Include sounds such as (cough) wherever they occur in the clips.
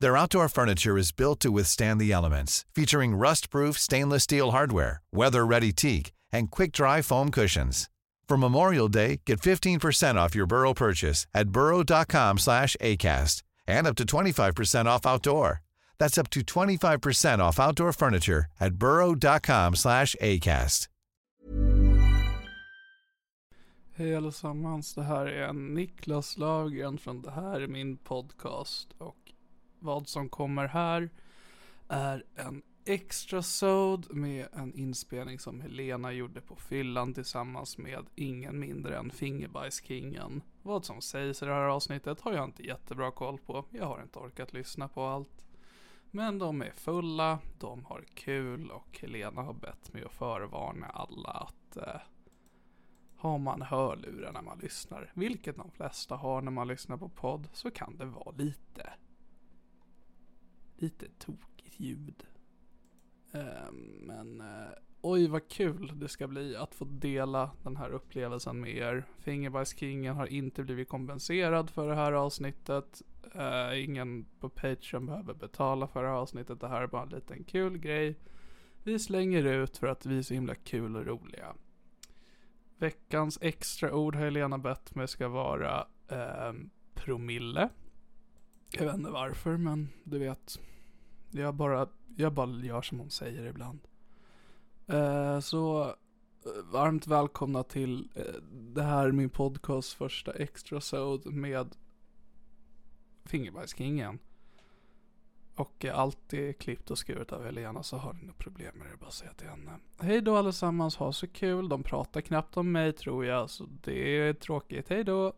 Their outdoor furniture is built to withstand the elements, featuring rust-proof stainless steel hardware, weather-ready teak, and quick-dry foam cushions. For Memorial Day, get 15% off your Burrow purchase at burrow.com slash ACAST and up to 25% off outdoor. That's up to 25% off outdoor furniture at burrow.com slash ACAST. Hej allesammans, det här är Niklas Lagen från Det här är min podcast och vad som kommer här är en extra sod med en inspelning som Helena gjorde på fyllan tillsammans med ingen mindre än Fingerbajskingen. Vad som sägs i det här avsnittet har jag inte jättebra koll på. Jag har inte orkat lyssna på allt. Men de är fulla, de har kul och Helena har bett mig att förvarna alla att eh, har man hörlurar när man lyssnar, vilket de flesta har när man lyssnar på podd, så kan det vara lite lite tokigt ljud. Eh, men eh, oj vad kul det ska bli att få dela den här upplevelsen med er. Fingerbajskingen har inte blivit kompenserad för det här avsnittet. Eh, ingen på Patreon behöver betala för det här avsnittet. Det här är bara en liten kul grej. Vi slänger ut för att vi är så himla kul och roliga. Veckans extra ord har Helena bett mig ska vara promille. Jag vet inte varför, men du vet. Jag bara, jag bara gör som hon säger ibland. Eh, så eh, varmt välkomna till eh, det här min podcast första extra sod med Fingerbajskingen. Och allt är klippt och skuret av Helena så har ni något problem med det bara säga till henne. Hej då allesammans, ha så kul. De pratar knappt om mig tror jag så det är tråkigt. Hej då!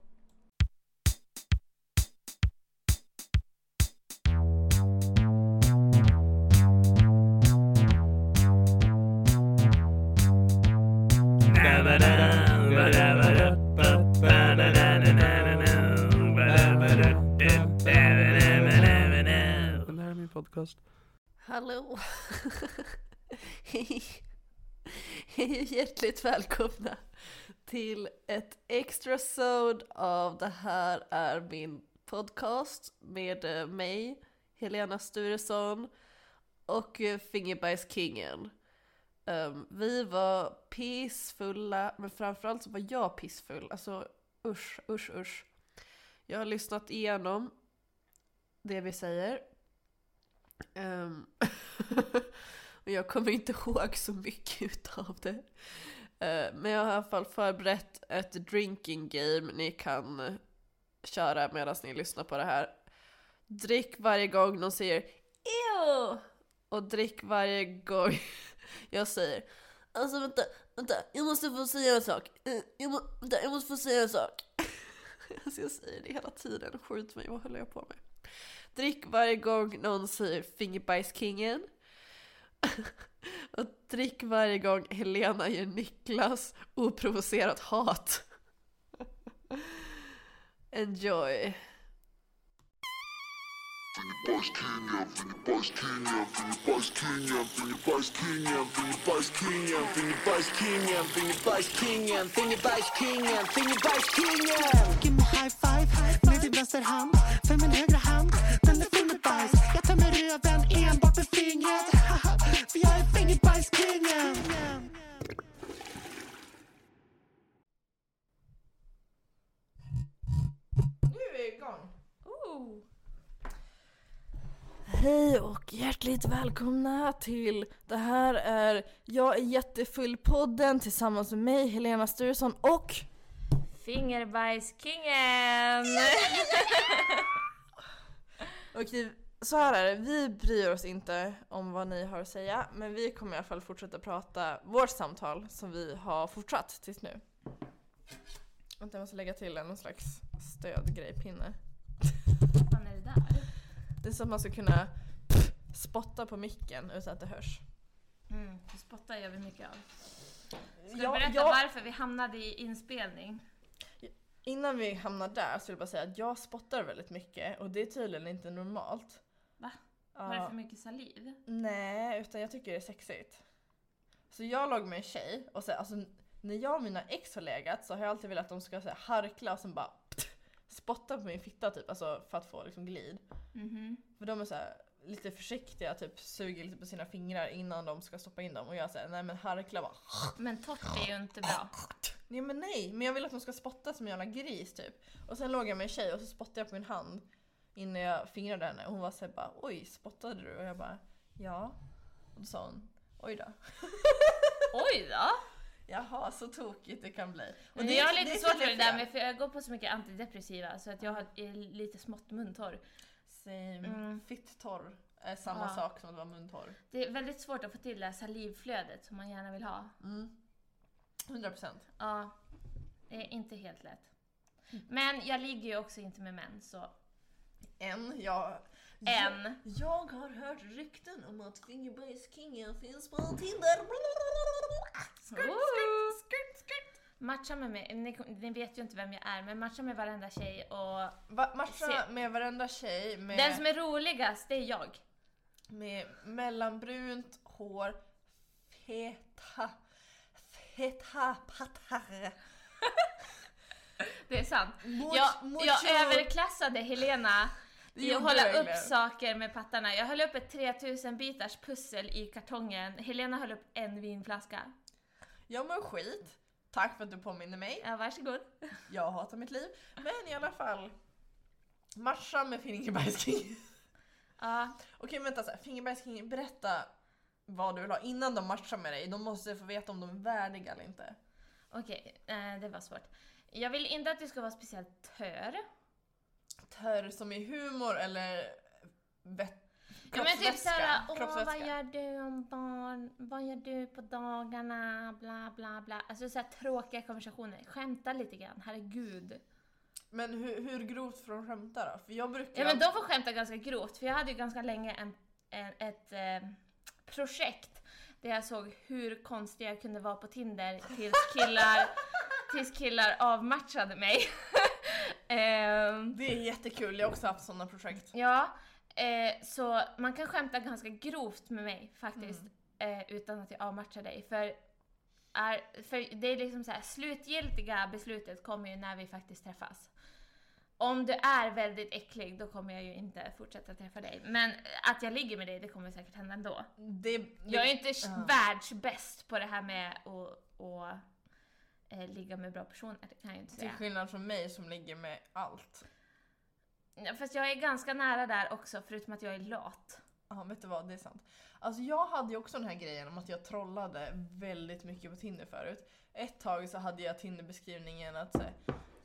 Podcast. Hallå! Hej! Hej hjärtligt välkomna till ett extra sod av Det här är min podcast med eh, mig, Helena Sturesson och Fingerbergskingen. Fingerbajskingen. Um, vi var pissfulla, men framförallt så var jag pissfull. Alltså usch, usch, usch. Jag har lyssnat igenom det vi säger. Um, (laughs) och jag kommer inte ihåg så mycket utav det. Uh, men jag har i alla fall förberett ett drinking game ni kan köra medan ni lyssnar på det här. Drick varje gång någon säger EW! Och drick varje gång (laughs) jag säger Alltså vänta, vänta, jag måste få säga en sak. Eh, jag, må, vänta, jag måste få säga en sak. (laughs) Alltså jag säger det hela tiden, skjut mig, vad håller jag på med? Drick varje gång någon säger fingerbajskingen. (laughs) Och drick varje gång Helena ger Niklas oprovocerat hat. Enjoy. Give me high five med din vänsterhand För min högra hand, den är full med bajs Jag tar med röven enbart med fingret (laughs) För jag är fingerbajskingen Nu är vi igång. Oh. Hej och hjärtligt välkomna till det här är Jag är jättefull-podden tillsammans med mig, Helena Sturesson och Fingerbajskingen! (laughs) Okej, så här är det. Vi bryr oss inte om vad ni har att säga, men vi kommer i alla fall fortsätta prata vårt samtal som vi har fortsatt tills nu. Vänta, jag måste lägga till en någon slags stödgrejpinne. Vad fan är det där? Det är så att man ska kunna spotta på micken utan att det hörs. Mm, spottar gör vi mycket av. Ska du Ja, berätta ja. varför vi hamnade i inspelning? Innan vi hamnar där så vill jag bara säga att jag spottar väldigt mycket och det är tydligen inte normalt. Va? Var det för mycket saliv? Nej, utan jag tycker det är sexigt. Så jag låg med en tjej och så, alltså, när jag och mina ex har legat så har jag alltid velat att de ska så här, harkla och sen bara spotta på min fitta typ, alltså för att få liksom glid. Mhm. För de är så här, lite försiktiga, typ suger lite på sina fingrar innan de ska stoppa in dem och jag säger nej men harkla bara. Men torrt är ju inte bra. (laughs) Nej men nej, men jag vill att de ska spotta som en jävla gris typ. Och sen låg jag med en tjej och så spottade jag på min hand innan jag fingrade henne och hon var såhär bara oj spottade du? Och jag bara ja. Och då sa hon oj då. (laughs) Oj då! Jaha, så tokigt det kan bli. Och det- jag har det lite är svårt för det där med, för jag går på så mycket antidepressiva så att jag har lite smått muntorr. Same. Mm. Fitt-torr är samma Ja. sak som att vara muntorr. Det är väldigt svårt att få till det här salivflödet som man gärna vill ha. Mm. 100%. Ja, det är inte helt lätt. Men jag ligger ju också inte med män så En, jag... en. Jag har hört rykten om att fingerbajskingen finns på Tinder. Woo! Matcha med mig, ni, ni vet ju inte vem jag är, men matcha med varenda tjej och Va, matcha Se- med varenda tjej med, den som är roligast, det är jag. med mellanbrunt hår, feta, feta pattar. Det är sant. Jag, jag överklassade Helena i att hålla upp saker med pattarna. Jag höll upp ett 3000 bitars pussel i kartongen. Helena höll upp en vinflaska. Jag mår skit. Tack för att du påminner mig. Ja, varsågod. (laughs) Jag hatar mitt liv. Men i alla fall. Matcha med Fingerbajsking. Ja, Okej vänta, så här, Fingerbajsking, berätta vad du vill ha innan de matchar med dig. De måste få veta om de är värdiga eller inte. okej, eh, det var svårt. Jag vill inte att du ska vara speciellt tör. Törr som i humor eller vett... Ja men typ såhär, åh vad gör du om barn, vad gör du på dagarna, bla bla bla. Alltså såhär tråkiga konversationer. Skämta lite grann, herregud. Men hur, hur grovt får de skämta då? För jag brukar... Ja men de får skämta ganska grovt, för jag hade ju ganska länge en, en, ett eh, projekt där jag såg hur konstig jag kunde vara på Tinder tills killar, (laughs) tills killar avmatchade mig. (laughs) Ehm, Det är jättekul, jag har också haft sådana projekt. Ja, eh, så man kan skämta ganska grovt med mig faktiskt, eh, utan att jag avmatchar dig. För, är, för det är liksom så här, slutgiltiga beslutet kommer ju när vi faktiskt träffas. Om du är väldigt äcklig, då kommer jag ju inte fortsätta träffa dig. Men att jag ligger med dig, det kommer säkert hända ändå. Det, det, Jag är inte Ja. världsbäst på det här med att, att eh, ligga med bra personer, det kan jag ju inte Till säga. skillnad från mig som ligger med allt. Ja, Fast jag är ganska nära där också, förutom att jag är lat. Ja, vet du vad? Det är sant. Alltså jag hade ju också den här grejen om att jag trollade väldigt mycket på Tinder förut. Ett tag så hade jag Tinder-beskrivningen att säga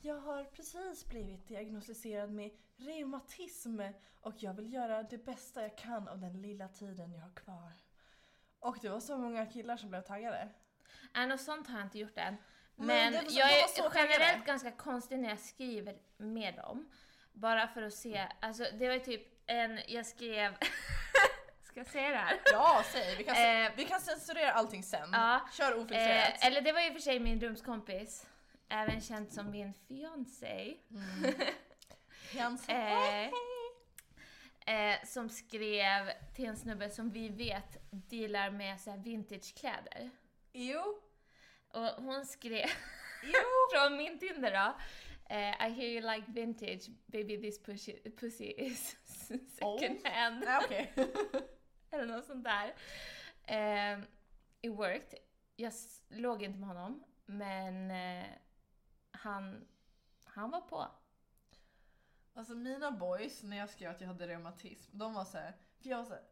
jag har precis blivit diagnostiserad med reumatism och jag vill göra det bästa jag kan av den lilla tiden jag har kvar. Och det var så många killar som blev taggade. Nej, något sånt har jag inte gjort än. Men Men, det jag är generellt taggade. ganska konstig när jag skriver med dem. Bara för att se, alltså det var typ en, jag skrev, (laughs) ska jag säga det här? Ja, säg! Vi kan, Eh, vi kan censurera allting sen. ja. Kör ofiltrerat. Eh, eller det var ju för sig min rumskompis, även känd som min fiancé. Jans- (laughs) Eh, eh, som skrev till en snubbe som vi vet dealar med så här vintagekläder. Jo, Och hon skrev (laughs) jo! från min Tinder då. Eh, I hear you like vintage, baby this pussy, pussy is (laughs) second Oh. hand. Nej okej. Eller något sånt där. Eh, it worked. Jag låg inte med honom, men eh, han, han var på. Alltså mina boys, när jag skrev att jag hade reumatism, de var så här: För jag var såhär,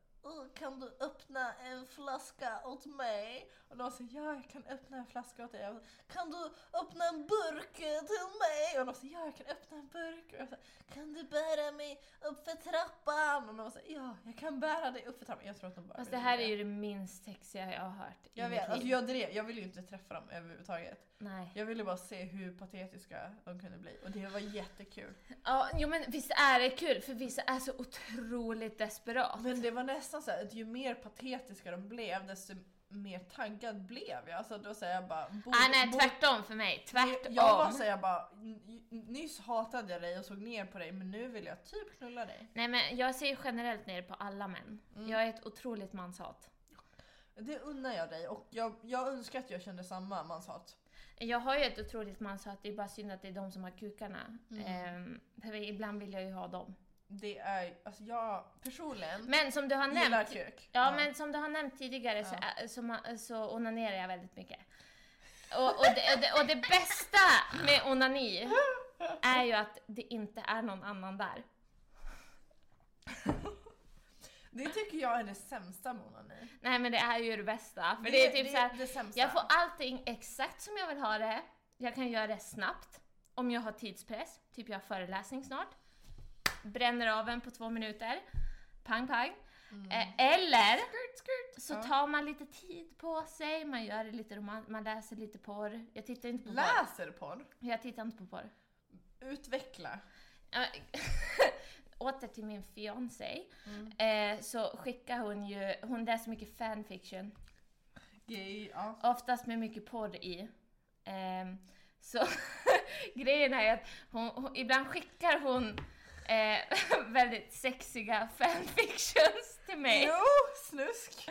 kan du öppna en flaska åt mig? Och de sa ja jag kan öppna en flaska åt dig. Jag kan du öppna en burk till mig? Och de sa ja jag kan öppna en burk. Och jag kan du bära mig upp för trappan? Och de sa ja jag kan bära dig upp för trappan. Jag tror att de bara Fast det här är ju det minst sexiga jag har hört. Jag vet, alltså jag drev, jag ville ju inte träffa dem överhuvudtaget. Nej. Jag ville bara se hur patetiska de kunde bli och det var jättekul. Ja, jo men visst är det kul för vissa är så otroligt desperat. Men det var nästan så här, att ju mer patetiska de blev desto mer taggad blev jag. Alltså då säger jag bara... borde- ah, nej, borde- tvärtom för mig. Tvärtom. Jag var såhär bara, "N- nyss hatade jag dig och såg ner på dig men nu vill jag typ knulla dig. Nej men jag ser generellt ner på alla män. Mm. Jag är ett otroligt manshat. Det unnar jag dig och jag, jag önskar att jag kände samma manshat. Jag har ju ett otroligt manshat, det är bara synd att det är de som har kukarna. Mm. Ehm, för ibland vill jag ju ha dem. Det är, alltså jag personligen Men som du har nämnt, kuk. ja, men som du har nämnt tidigare så, Ja. är, så, ma- så onanerar jag väldigt mycket. Och, och, det, och, det, och det bästa med onani är ju att det inte är någon annan där. Det tycker jag är det sämsta med onani. Nej men det är ju det bästa. För det, är typ det, så här, det sämsta. Jag får allting exakt som jag vill ha det. Jag kan göra det snabbt. Om jag har tidspress. Typ jag har föreläsning snart. Bränner av en på två minuter. Pang pang. Eh, eller så Ja. tar man lite tid på sig, man gör det lite roman- man läser lite porr. Jag tittar inte på porr. Läser porr. Jag tittar inte på porr. Utveckla. (laughs) Åter till min fiancé. Mm. Eh, så skickar hon ju, hon läser mycket fanfiction. Gay, ja. Oftast med mycket porr i. Ehm, så (laughs) grejen är att hon, hon, ibland skickar hon eh, (laughs) väldigt sexiga fanfictions till mig. Jo, snusk.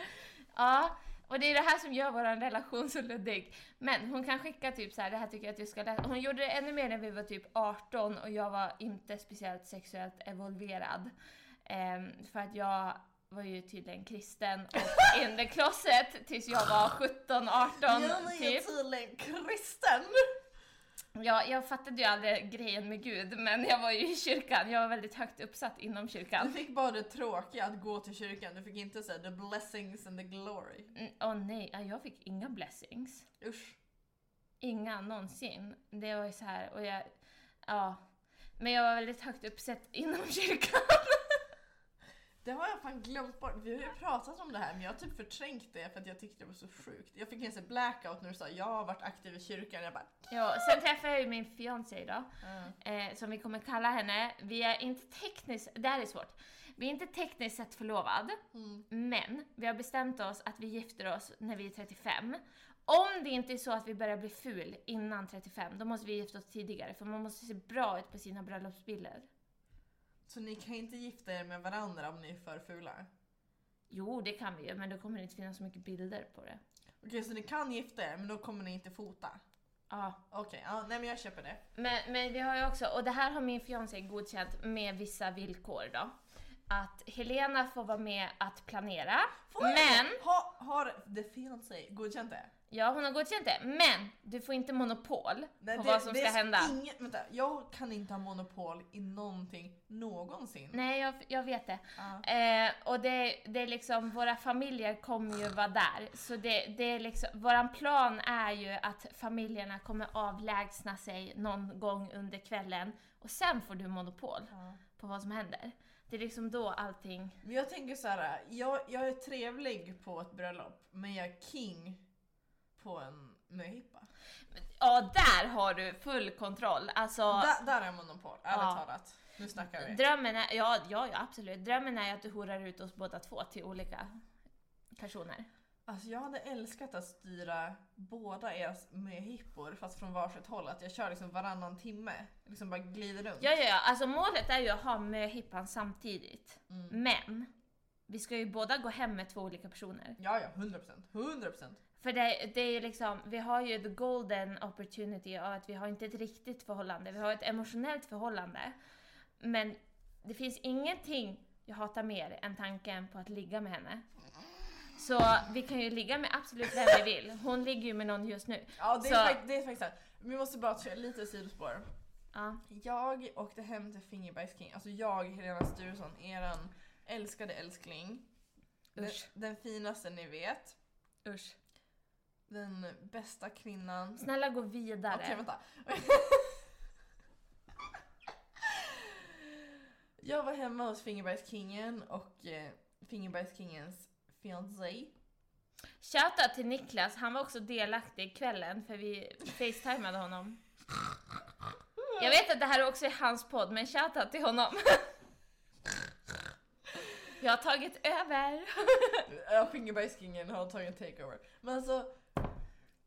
Ja, och det är det här som gör vår relation så luddig. Men hon kan skicka typ så här, det här tycker jag att du ska läsa. Hon gjorde det ännu mer när vi var typ 18 och jag var inte speciellt sexuellt evolverad. Ehm, för att jag var ju tydligen kristen och (laughs) in the closet tills jag var 17, 18 Jag är typ. tydligen kristen. Ja, jag fattade ju aldrig grejen med Gud, men jag var ju i kyrkan. Jag var väldigt högt uppsatt inom Du kyrkan. fick bara det tråkiga att gå till kyrkan, du fick inte säga the blessings and the glory. Mm, Åh nej, ja, jag fick inga blessings. Usch. Inga någonsin. Det var ju så här, och jag... Ja. Men jag var väldigt högt uppsatt inom kyrkan. (laughs) Det har jag fan glömt bort. Vi har ju pratat om det här men jag har typ förträngt det för att jag tyckte det var så sjukt. Jag fick en sån blackout när du sa jag har varit aktiv i kyrkan. Jag bara Ja, sen träffade jag ju min fiancé idag. "Ah." eh, som vi kommer kalla henne. Vi är inte tekniskt, det här är svårt. Vi är inte tekniskt sett förlovad, men vi har bestämt oss att vi gifter oss när vi är 35. Om det inte är så att vi börjar bli ful innan 35, då måste vi gifta oss tidigare för man måste se bra ut på sina bröllopsbilder. Så ni kan inte gifta er med varandra om ni är för fula? Jo, det kan vi ju, men då kommer det inte finnas så mycket bilder på det. Okej så ni kan gifta er men då kommer ni inte fota? Ja, Okej, ja, nej men jag köper det. Men, men vi har ju också, och det här har min fiancé godkänt med vissa villkor då. Att Helena får vara med att planera, men, Ha, har the fiancé godkänt det? Ja hon har godkänt det, men du får inte monopol Nej, på det, vad som det ska hända. Inget, vänta, jag kan inte ha monopol i någonting någonsin. Nej, jag, jag vet det. Ja. Eh, och det, det är liksom, våra familjer kommer ju vara där. Så det, det är liksom, våran plan är ju att familjerna kommer avlägsna sig någon gång under kvällen och sen får du monopol Ja. på vad som händer. Det är liksom då allting Men jag tänker så här, jag, jag är trevlig på ett bröllop men jag är king på en möhippa. Ja, där har du full kontroll. Alltså, Där, där är monopol, ärligt Ja. talat. Nu snackar vi. drömmen är, ja, ja, ja, absolut. Drömmen är att du horar ut oss båda två till olika personer. Alltså jag hade älskat att styra båda eras möhippor fast från varsitt håll. Att jag kör liksom varannan timme. Liksom bara glider runt. Ja, ja, ja. Alltså målet är ju att ha möhippan samtidigt. Mm. Men, vi ska ju båda gå hem med två olika personer. Ja, ja, 100%. 100%. För det, det är ju liksom, vi har ju the golden opportunity av att vi har inte ett riktigt förhållande, vi har ett emotionellt förhållande. Men det finns ingenting jag hatar mer än tanken på att ligga med henne. Så vi kan ju ligga med absolut vem vi vill. Hon ligger ju med någon just nu. Ja, det är, Så- fakt- det är faktiskt sant. Vi måste bara köra lite sidospår. Ja. Jag åkte hem till Fingerbajs King, alltså jag, Helena Sturesson, eran Älskade älskling. Den, den finaste ni vet. Usch. Den bästa kvinnan. Snälla gå vidare. Okej, vänta. (laughs) Jag var hemma hos Fingerbergskingen och eh, Fingerbergskingens fiancé. Shoutout till Niklas, han var också delaktig kvällen för vi facetimade honom. Jag vet att det här också är hans podd, men shoutout till honom. Jag har tagit över. Ja, Fingerbergskingen har tagit takeover. Men alltså,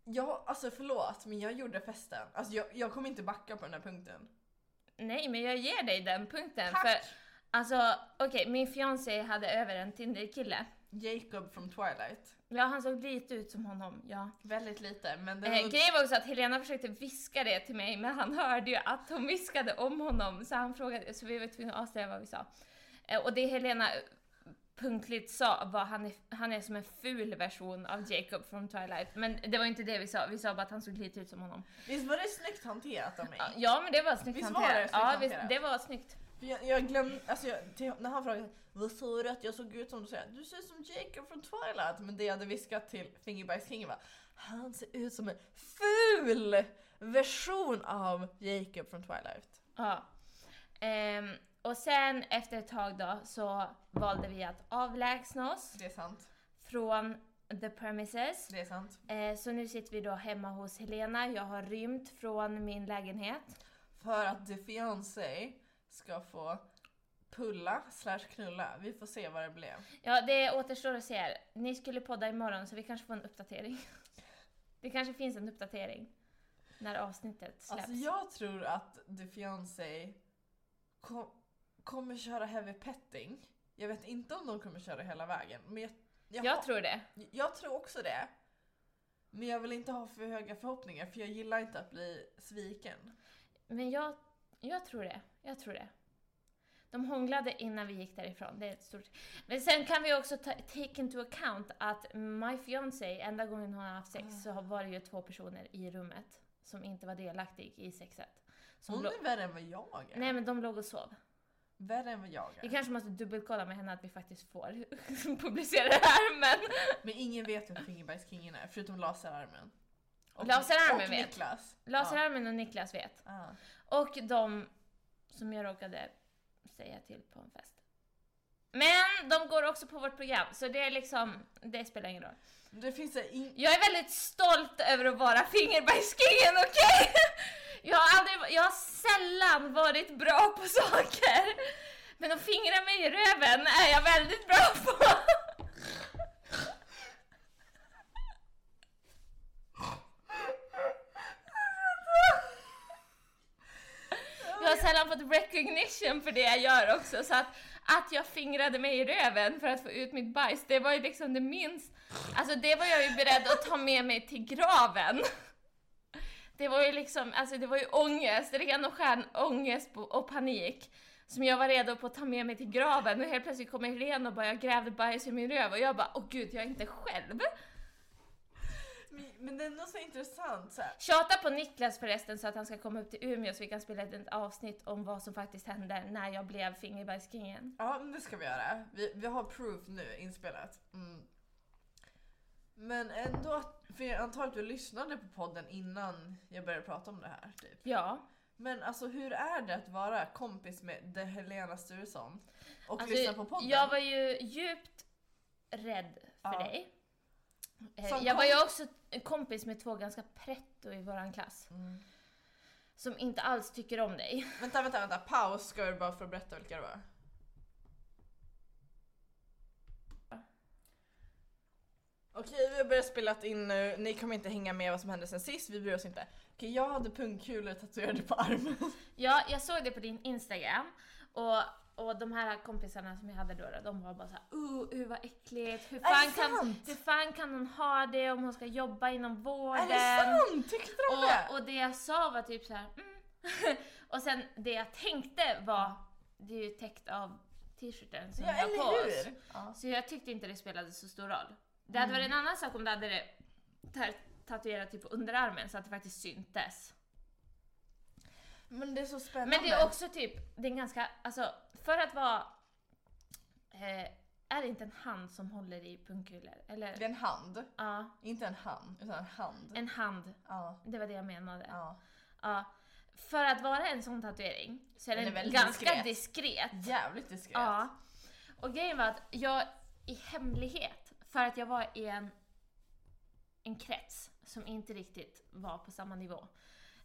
jag, alltså förlåt, men jag gjorde festen. Alltså jag, jag kommer inte backa på den här punkten. Nej, men jag ger dig den punkten. Tack! För, alltså, okej, min fiancé hade över en Tinder-kille. Jacob från Twilight. Ja, han såg lite ut som honom, ja. Väldigt lite, men det Eh, var... grejen var också att Helena försökte viska det till mig, men han hörde ju att hon viskade om honom, så han frågade, så vi var tvungna att avslöja vad vi sa. Eh, och det Helena punktligt sa var han är, han är som en ful version av Jacob från Twilight. Men det var inte det vi sa, vi sa bara att han såg lite ut som honom. Visst var det snyggt hanterat av mig? Ja, men det var snyggt Visst var hanterat. det snyggt ja, visst, hanterat? det var snyggt. För jag, jag glömde, alltså jag, till, när han frågade vad sa du att jag såg ut som? Du säger du ser ut som Jacob från Twilight. Men det jag hade viskat till Fingerbergskingen var han ser ut som en ful version av Jacob från Twilight. Ja. Ehm, och sen efter ett tag då så valde vi att avlägsna oss Det är sant. från the premises. Det är sant. Eh, så nu sitter vi då hemma hos Helena. Jag har rymt från min lägenhet. För att The Fiancé ska få pulla slash knulla. Vi får se vad det blev. Ja, det återstår att se. Ni skulle podda imorgon så vi kanske får en uppdatering. (laughs) Det kanske finns en uppdatering när avsnittet släpps. Alltså jag tror att The Fiancé kom, kommer köra heavy petting. Jag vet inte om de kommer köra hela vägen. Men jag, jag, jag har- tror det. jag tror också det. Men jag vill inte ha för höga förhoppningar för jag gillar inte att bli sviken. Men jag, jag tror det. Jag tror det. De hånglade innan vi gick därifrån. Det är ett stort... Men sen kan vi också ta, take into account att my fiancé, enda gången hon har haft sex Ah. så var det ju två personer i rummet som inte var delaktig i sexet. Som Hon är värre än vad jag är. Nej men de låg och sov. Värre än vad jag Vi är. kanske måste dubbelkolla med henne att vi faktiskt får (laughs) publicera det här men... Men ingen vet vem Fingerbergskingen är förutom laserarmen. Och, Laserarmen och vet. Niklas. Laserarmen och Niklas vet. Ja. Och de som jag råkade säga till på en fest. Men de går också på vårt program, så det är liksom, det spelar ingen roll. Det finns in... Jag är väldigt stolt över att vara Fingerbergskingen, okej? (laughs) Jag har aldrig, jag har sällan varit bra på saker. Men att fingra mig i röven är jag väldigt bra på. Jag har sällan fått recognition för det jag gör också, så att, att jag fingrade mig i röven för att få ut mitt bajs, det var ju liksom det minst... Alltså det var jag ju beredd att ta med mig till graven. Det var ju liksom, alltså det var ju ångest, ren och skär ångest och- panik. Som jag var redo på att ta med mig till graven och helt plötsligt kom Helena och bara jag grävde bajs i min röv och jag bara åh gud jag är inte själv. Men- det är nog så intressant så här. Tjata på Niklas förresten så att han ska komma upp till Umeå så vi kan spela ett avsnitt om vad som faktiskt hände när jag blev Fingerbergskingen. Ja, men det ska vi göra. Vi, vi har proof nu inspelat. Mm. Men ändå, att- för jag antar att du lyssnade på podden innan jag började prata om det här. Typ. Ja, Men alltså hur är det att vara kompis med The Helena Sturesson? Och alltså, lyssna på podden? jag var ju djupt rädd för Ja. dig. Eh, Som Jag var ju också kompis med två ganska pretto i våran klass. Mm. Som inte alls tycker om dig. Vänta, vänta, vänta. Paus ska du bara för att berätta vilka det var. Okej, vi har börjat spela in nu. Ni kommer inte hänga med vad som hände sen sist, vi bryr oss inte. Okej, jag hade pungkulor tatuerade på armen. Ja, jag såg det på din Instagram. Och, och de här kompisarna som jag hade då, de var bara såhär uh, uh vad äckligt. Hur fan, kan, hur fan kan hon ha det om hon ska jobba inom vården? Är det sant? Tyckte de det? Och, och det jag sa var typ så här. Mm. (laughs) och sen det jag tänkte var, det är ju täckt av t-shirten som ja, vi har på oss. Ja. Så jag tyckte inte det spelade så stor roll. Det hade varit en annan sak om du hade det tatuerat typ på underarmen så att det faktiskt syntes. Men det är så spännande. Men det är också typ, det är ganska, alltså för att vara Eh, är det inte en hand som håller i pungkulor? Eller? Det är en hand. Ja, Inte en hand, utan en hand. en hand. Ja. Det var det jag menade. ja. Ja. För att vara en sån tatuering så är Den den, är ganska diskret. diskret. Jävligt diskret. Ja. Och grejen var att jag i hemlighet, för att jag var i en, en krets som inte riktigt var på samma nivå.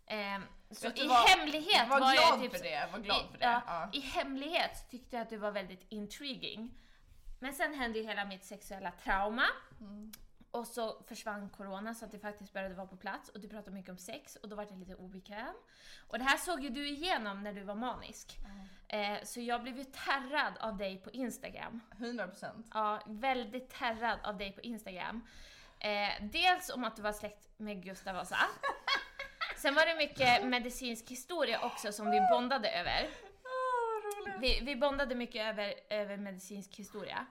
Ehm, så i vad? hemlighet Var var glad jag typ det, var glad i, för det. Ja, Ja. I hemlighet tyckte jag att du var väldigt intriguing. Men sen hände ju hela mitt sexuella trauma. Mm. Och så försvann corona så att det faktiskt började vara på plats och du pratade mycket om sex och då var jag lite obekväm. Och det här såg ju du igenom när du var manisk. Eh, så jag blev ju terrad av dig på Instagram. 100%. Ja, väldigt terrad av dig på Instagram. Eh, dels om att du var släkt med Gustav Vasa. (laughs) Sen var det mycket medicinsk historia också som vi bondade över. Vi, vi bondade mycket över, över medicinsk historia.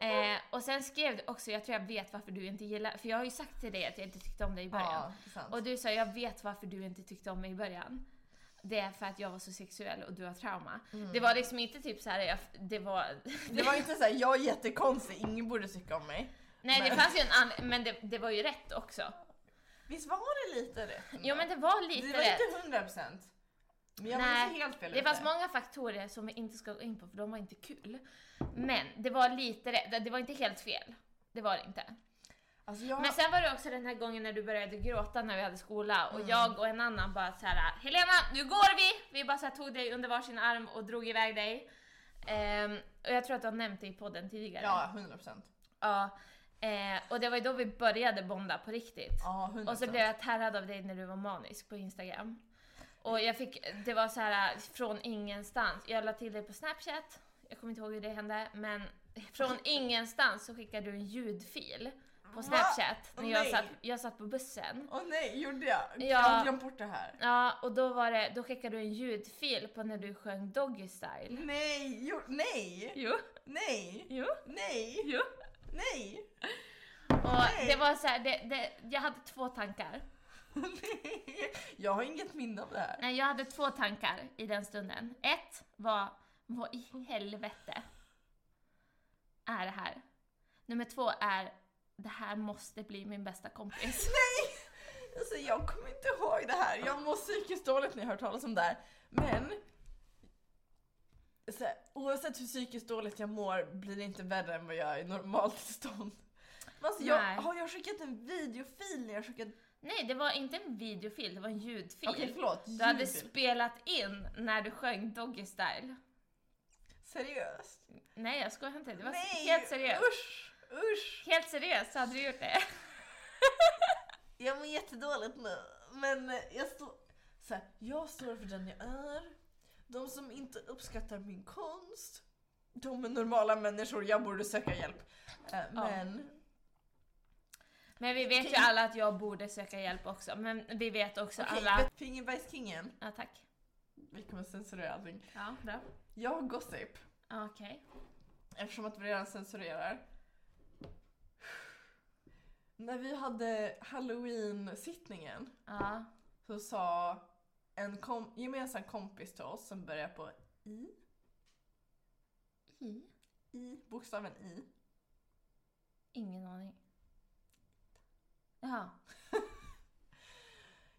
Eh, och sen skrev du också, jag tror jag vet varför du inte gillar, för jag har ju sagt till dig att jag inte tyckte om dig i början. Ja. Och du sa, jag vet varför du inte tyckte om mig i början. Det är för att jag var så sexuell och du har trauma. Det var liksom inte typ så här, jag, det var... (laughs) Det var inte såhär, jag är jättekonstig, ingen borde tycka om mig. Nej det Men- fanns ju en annan, men det, det var ju rätt också. Visst var det lite rätt? Jo men det var lite Det var rätt. inte 100%. Men jag Nej, helt fel Det fanns många faktorer som vi inte ska gå in på för de var inte kul. Men det var lite rätt, det var inte helt fel. Det var det inte. Alltså jag... Men sen var det också den här gången när du började gråta när vi hade skola och Mm. jag och en annan bara så här: Helena nu går vi! Vi bara så här, tog dig under varsin arm och drog iväg dig. Ehm, och jag tror att du har nämnt det i podden tidigare. Ja, 100%. Ja. Eh, och det var ju då vi började bonda på riktigt. Ja, 100%. Och så blev jag terrad av dig när du var manisk på Instagram. Och jag fick, det var så här från ingenstans. Jag la till dig på Snapchat. Jag kommer inte ihåg hur det hände, men från (laughs) ingenstans så skickade du en ljudfil på Snapchat när jag Nej. satt, jag satt på bussen. Åh nej, gjorde jag? Ja. Jag har glömt bort det här. Ja, och då var det, då skickade du en ljudfil på när du sjöng Doggy Style. Nej, jo, nej, Jo, nej, jo, nej, jo. nej. Och det var så här, det, det, jag hade två tankar. nej. (laughs) Jag har inget minne av det här. Nej, jag hade två tankar i den stunden. Ett var, vad i helvete är det här? Nummer två är, det här måste bli min bästa kompis. (laughs) Nej! Alltså jag kommer inte ihåg det här. Jag mår psykiskt dåligt när jag hör talas om det här. Men så här, oavsett hur psykiskt dåligt jag mår blir det inte värre än vad jag är i normaltillstånd. Alltså jag, Nej. har jag skickat en videofil när jag skickat... Nej, det var inte en videofil, det var en ljudfil. Okej förlåt, du hade ljudfil. spelat in när du sjöng Doggy Style. Seriöst? Nej, jag skojar inte. Det var Nej! helt seriöst. Usch! Usch! Helt seriöst så hade du gjort det. (laughs) Jag mår jättedåligt nu. Men jag står... Så här, jag står för den jag är. De som inte uppskattar min konst. De är normala människor, jag borde söka hjälp. Eh, Men... Men vi vet ju alla att jag borde söka hjälp också. Men vi vet också Okej, alla... vet Fingerbajskingen. Ja, tack. Vi kommer censurera allting. Ja, bra. Jag har gossip. Okej. Eftersom att vi redan censurerar. När vi hade halloween-sittningen Ja. så sa en kom- gemensam kompis till oss som börjar på I. I? I, bokstaven I. Ingen aning. (laughs) Jaha.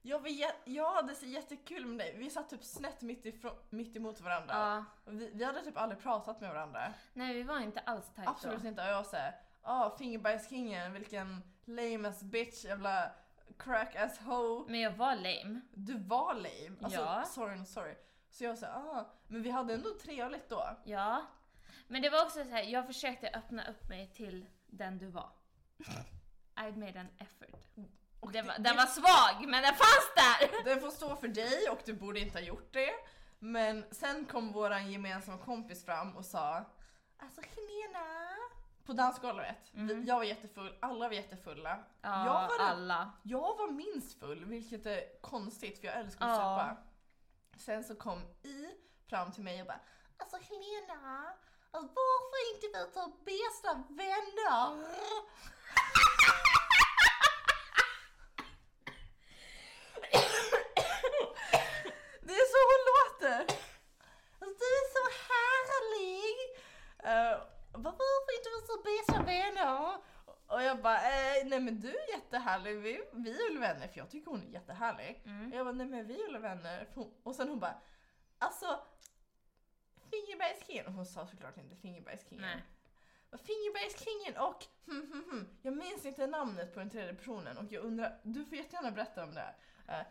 Jag, jä- jag hade så jättekul med dig. Vi satt typ snett mitt, ifrån- mitt emot varandra. Och Vi, vi hade typ aldrig pratat med varandra. Nej, vi var inte alls tajt Absolut då. inte. Och jag såhär, ah fingerbajskingen, vilken lame ass bitch, jävla crack ass hoe. Men jag var lame. Du var lame. Alltså, Ja. sorry sorry. Så jag sa, ah, men vi hade ändå trevligt då. Ja. Men det var också så här, jag försökte öppna upp mig till den du var. (laughs) I made an effort. Och Den det- var, den var svag, men den fanns där! (laughs) Den får stå för dig och du borde inte ha gjort det. Men sen kom våran gemensamma kompis fram och sa Alltså Helena. På dansgolvet. Vi- Jag var jättefull, alla var jättefulla. Mm. Ja, jag, var alla. jag var minst full, vilket är konstigt för jag älskar att Ja. supa. Sen så kom I fram till mig och bara Alltså Helena, alltså, varför inte vi så bästa vänner? Det är så hon låter! Alltså, du är så härlig! varför inte vi så bästa vänner? Och jag bara, eh, nej men du är jättehärlig, vi, vi är väl vänner? För jag tycker hon är jättehärlig. Mm. Och jag bara, nej men vi är väl vänner? Och sen hon bara, alltså Fingerbergskingen, och hon sa såklart inte Fingerbergskingen. Fingerbergskingen och hmm, hmm, hmm. Jag minns inte namnet på den tredje personen och jag undrar, du får jättegärna berätta om det. Uh,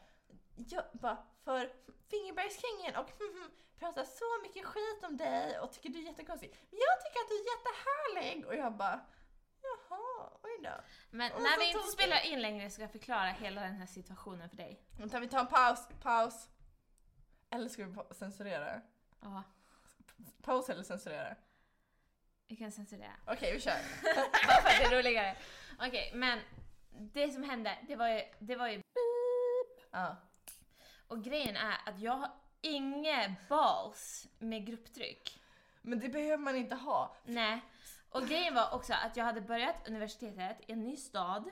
jag bara, för Fingerbergskingen och (laughs) pratar så mycket skit om dig och tycker du är jättekonstig. Men jag tycker att du är jättehärlig! Och jag bara, jaha, oj då. Men Och när vi inte spelar in längre ska jag förklara hela den här situationen för dig. Vänta, vi tar en paus, paus. Eller ska vi censurera? Ja, Paus eller censurera? vi kan censurera. Okej, vi kör. Bara för att det är roligare. Okej, men det som hände, det var ju, det var ju Ja. Och grejen är att jag har inget balls med grupptryck. Men det behöver man inte ha. Nej. Och grejen var också att jag hade börjat universitetet i en ny stad.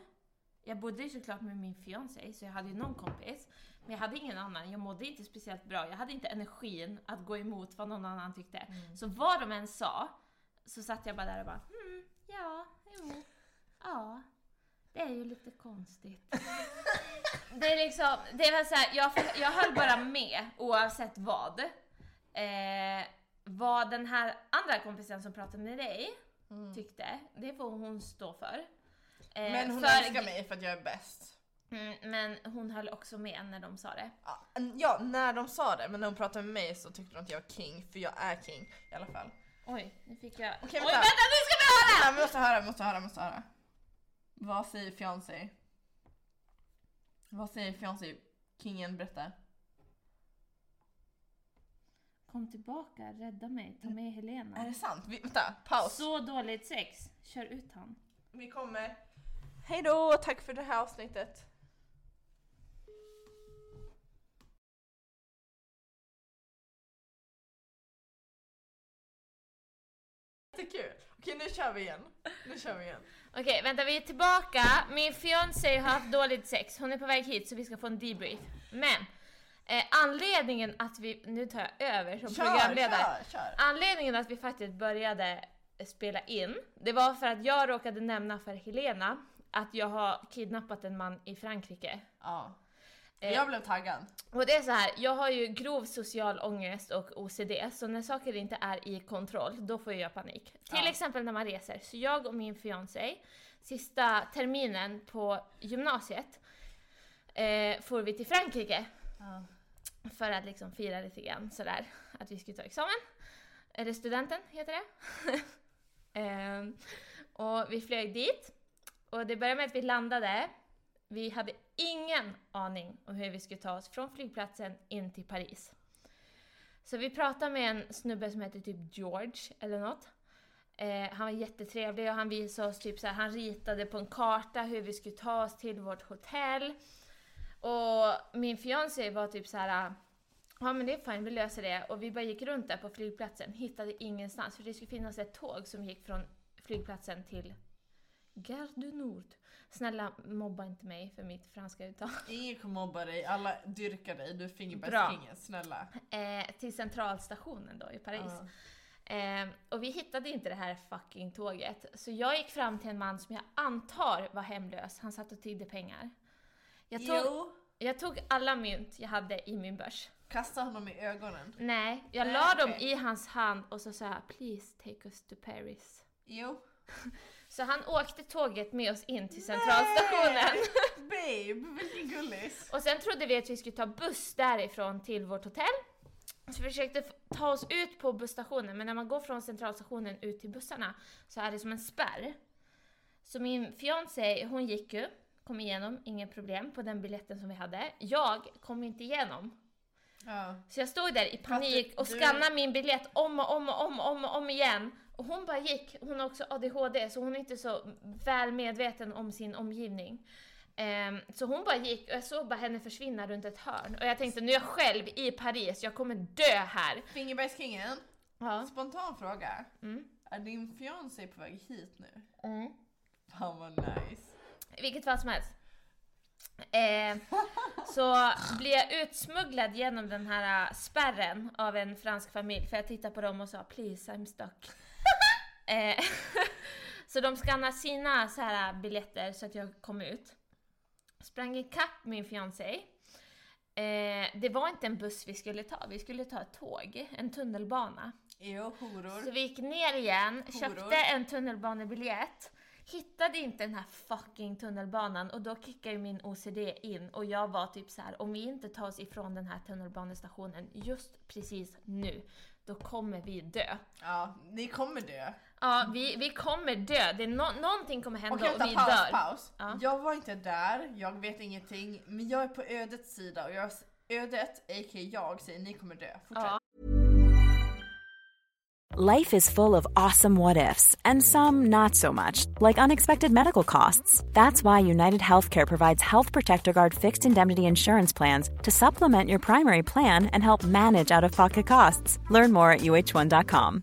Jag bodde ju såklart med min fiancé så jag hade ju någon kompis. Men jag hade ingen annan. Jag mådde inte speciellt bra. Jag hade inte energin att gå emot vad någon annan tyckte. Så vad de än sa så satt jag bara där och bara hmm, ja, jo, ja. Det är ju lite konstigt. (laughs) det är liksom, det var så här, jag, jag höll bara med oavsett vad. Eh, vad den här andra kompisen som pratade med dig tyckte, det får hon stå för. Eh, Men hon för- älskar mig för att jag är bäst. Mm, men hon höll också med när de sa det. Ja, när de sa det, men när hon pratade med mig så tyckte de att jag var king, för jag är king i alla fall. Oj, nu fick jag... Okej, Oj, vänta. vänta nu ska vi höra! Vi måste höra, vi måste höra, vi måste höra. Vad säger fiancé? Vad säger fiancé? Kingen, berätta. Kom tillbaka, rädda mig, ta med Helena. Är det sant? Vi, vänta, paus. Så dåligt sex, kör ut han. Vi kommer. Hej då, tack för det här avsnittet. Jättekul. Okej, nu kör vi igen. Nu kör vi igen. Okej, vänta vi är tillbaka. Min fiancé har haft dåligt sex. Hon är på väg hit så vi ska få en debrief. Men eh, anledningen att vi, nu tar jag över som Kör, programledare. kör, kör. Anledningen att vi faktiskt började spela in, det var för att jag råkade nämna för Helena att jag har kidnappat en man i Frankrike. Ja. Eh, Jag blev taggad. Och det är så här, jag har ju grov social ångest och OCD, så när saker inte är i kontroll, då får jag panik. Till Ja. exempel när man reser. Så jag och min fiancé, sista terminen på gymnasiet, eh, får vi till Frankrike. För att liksom fira lite grann sådär, att vi skulle ta examen. Eller studenten heter det. (laughs) Ehm, och vi flög dit. Och det började med att vi landade. Vi hade ingen aning om hur vi skulle ta oss från flygplatsen in till Paris. Så vi pratade med en snubbe som heter typ George eller något. Eh, han var jättetrevlig och han visade oss typ så här, han ritade på en karta hur vi skulle ta oss till vårt hotell. Och min fiancé var typ så här. Ja men det är fine, vi löser det. Och vi bara gick runt där på flygplatsen, hittade ingenstans. För det skulle finnas ett tåg som gick från flygplatsen till Gare du Nord. Snälla mobba inte mig för mitt franska uttal. (laughs) Ingen kommer mobba dig, alla dyrkar dig, du är Bra. fingerbärstkingen, snälla. Eh, till centralstationen då i Paris. Ja. Eh, och vi hittade inte det här fucking tåget. Så jag gick fram till en man som jag antar var hemlös. Han satt och tiggde pengar. Jag tog, Jo, jag tog alla mynt jag hade i min börs. kasta honom i ögonen. Nej, jag Nej, la dem okej. i hans hand och så sa jag “Please take us to Paris”. Jo. (laughs) Så han åkte tåget med oss in till centralstationen. (laughs) Babe, vilken gullis. Och sen trodde vi att vi skulle ta buss därifrån till vårt hotell. Så vi försökte ta oss ut på busstationen, men när man går från centralstationen ut till bussarna så är det som en spärr. Så min fiancé, hon gick ju, kom igenom, inga problem på den biljetten som vi hade. Jag kom inte igenom. Ja. Så jag stod där i panik och skannade min biljett om och om och om och om, och om igen. Och hon bara gick, hon har också ADHD så hon är inte så väl medveten om sin omgivning. Ehm, så hon bara gick och jag såg bara henne försvinna runt ett hörn. Och jag tänkte nu är jag själv i Paris, jag kommer dö här. Fingerbergskingen, Ja. spontan fråga. Mm. Är din fiancé på väg hit nu? Mm. Fan vad nice. I vilket fall som helst. Eh, så blir jag utsmugglad genom den här äh, spärren av en fransk familj för jag tittade på dem och sa “Please, I'm stuck”. Eh, (laughs) så de skannade sina så här biljetter så att jag kom ut. Sprang ikapp min fiancé. Eh, det var inte en buss vi skulle ta, vi skulle ta ett tåg, en tunnelbana. Jo, horor. Så vi gick ner igen, Horor. köpte en tunnelbanebiljett, hittade inte den här fucking tunnelbanan och då kickade ju min OCD in och jag var typ så här: om vi inte tar oss ifrån den här tunnelbanestationen just precis nu, då kommer vi dö. Ja, ni kommer dö. Ja, vi, vi kommer dö. Det är nå- någonting kommer hända Okej, och vänta, vi paus, dör. paus. Ja. Jag var inte där, jag vet ingenting, men jag är på ödets sida och jag, ödet, a.k.a. jag, säger ni kommer dö. Fortsätt. Ja. Life is full of awesome what ifs, and some not so much, like unexpected medical costs. That's why United Healthcare provides Health Protector Guard fixed indemnity insurance plans to supplement your primary plan and help manage out of pocket costs. Learn more at uh1.com.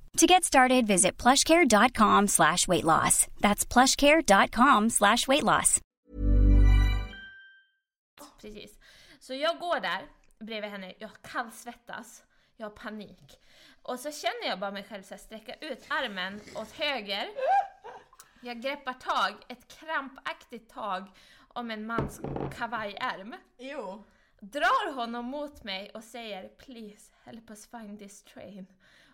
To get started, visit plushcare.com slash weight loss. That's plushcare.com slash weight loss. Precis. Så jag går där bredvid henne, jag kallsvettas, jag har panik. Och så känner jag bara mig själv så här, sträcka ut armen åt höger. Jag greppar tag, ett krampaktigt tag om en mans kavajärm. Jo. Drar honom mot mig och säger “Please help us find this train”.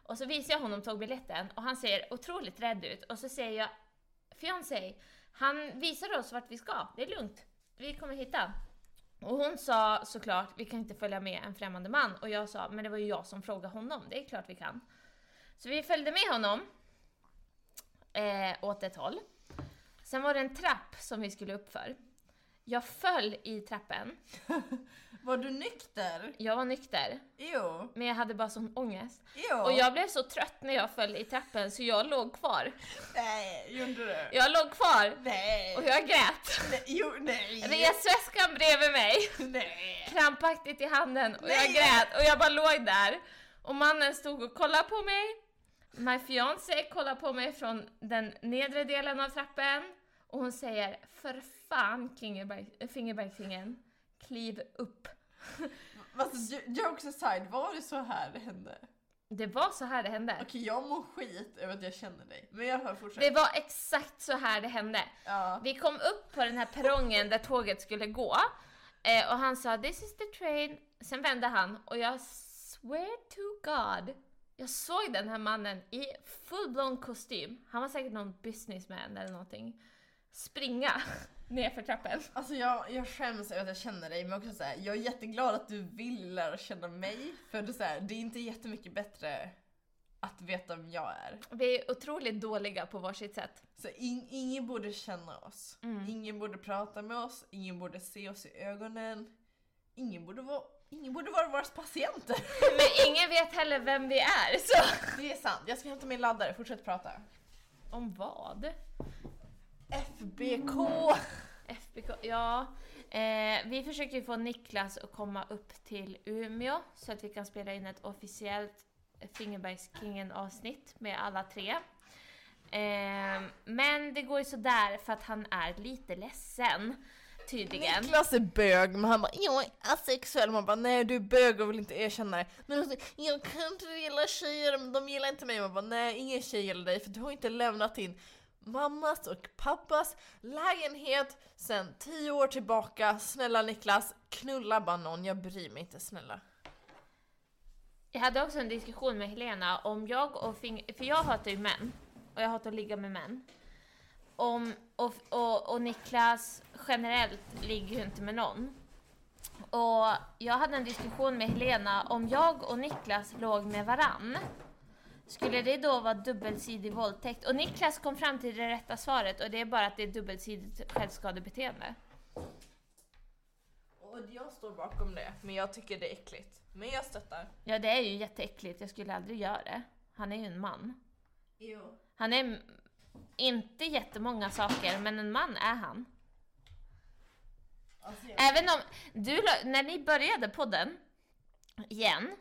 Och så visar jag honom tågbiljetten och han ser otroligt rädd ut. Och så säger jag “Fiancé, han visar oss vart vi ska, det är lugnt, vi kommer hitta”. Och hon sa såklart “Vi kan inte följa med en främmande man” och jag sa “Men det var ju jag som frågade honom, det är klart vi kan”. Så vi följde med honom eh, åt ett håll. Sen var det en trapp som vi skulle uppför. Jag föll i trappen. (laughs) Var du nykter? Jag var nykter, Jo. men jag hade bara sån ångest. Jo. Och jag blev så trött när jag föll i trappen så jag låg kvar. Nej, gjorde du? Jag låg kvar Nej. och jag grät. Nej, jo, nej. Resväskan bredvid mig, Nej. krampaktigt i handen och jag Nej. grät och jag bara låg där. Och mannen stod och kollade på mig. My fiancé kollade på mig från den nedre delen av trappen och hon säger för fan Klingerberg- Fingerbergsringen, kliv upp. (laughs) Alltså, jokes aside, var det så här det hände? Det var så här det hände. Okej, jag mår skit över att jag känner dig. Men jag hör fortsätt. Det var exakt så här det hände. Ja. Vi kom upp på den här perrongen där tåget skulle gå eh, och han sa “This is the train”. Sen vände han och jag swear to God, jag såg den här mannen i full-blown kostym, han var säkert någon businessman eller någonting, springa (laughs) nerför trappen. Alltså jag, jag skäms över att jag känner dig, men också så här, jag är jätteglad att du vill lära känna mig. För det är, så här, det är inte jättemycket bättre att veta vem jag är. Vi är otroligt dåliga på varsitt sätt. Så in, ingen borde känna oss. Mm. Ingen borde prata med oss, ingen borde se oss i ögonen. Ingen borde vara, ingen borde vara våra patienter. (laughs) Men ingen vet heller vem vi är, så... Det är sant. Jag ska hämta min laddare, fortsätt prata. Om vad? FBK! FBK, ja. Eh, vi försöker ju få Niklas att komma upp till Umeå så att vi kan spela in ett officiellt Fingerbergskingen avsnitt med alla tre. Eh, men det går ju sådär för att han är lite ledsen. Tydligen. Niklas är bög, men han bara jag är asexuell. Man bara nej du är bög och vill inte erkänna det. Men alltså, jag kan inte gilla tjejer, men de gillar inte mig. Man bara nej ingen tjej gillar dig för du har inte lämnat in mammas och pappas lägenhet sen tio år tillbaka. Snälla Niklas, knulla bara någon, jag bryr mig inte snälla. Jag hade också en diskussion med Helena om jag och fing- För jag hatar ju män. Och jag hatar att ligga med män. Om, och, och, och Niklas generellt ligger ju inte med någon. Och jag hade en diskussion med Helena om jag och Niklas låg med varann. Skulle det då vara dubbelsidig våldtäkt? Och Niklas kom fram till det rätta svaret och det är bara att det är dubbelsidigt självskadebeteende. Och jag står bakom det, men jag tycker det är äckligt. Men jag stöttar. Ja, det är ju jätteäckligt. Jag skulle aldrig göra det. Han är ju en man. Jo. Han är inte jättemånga saker, men en man är han. Alltså, jag... Även om du, när ni började podden igen.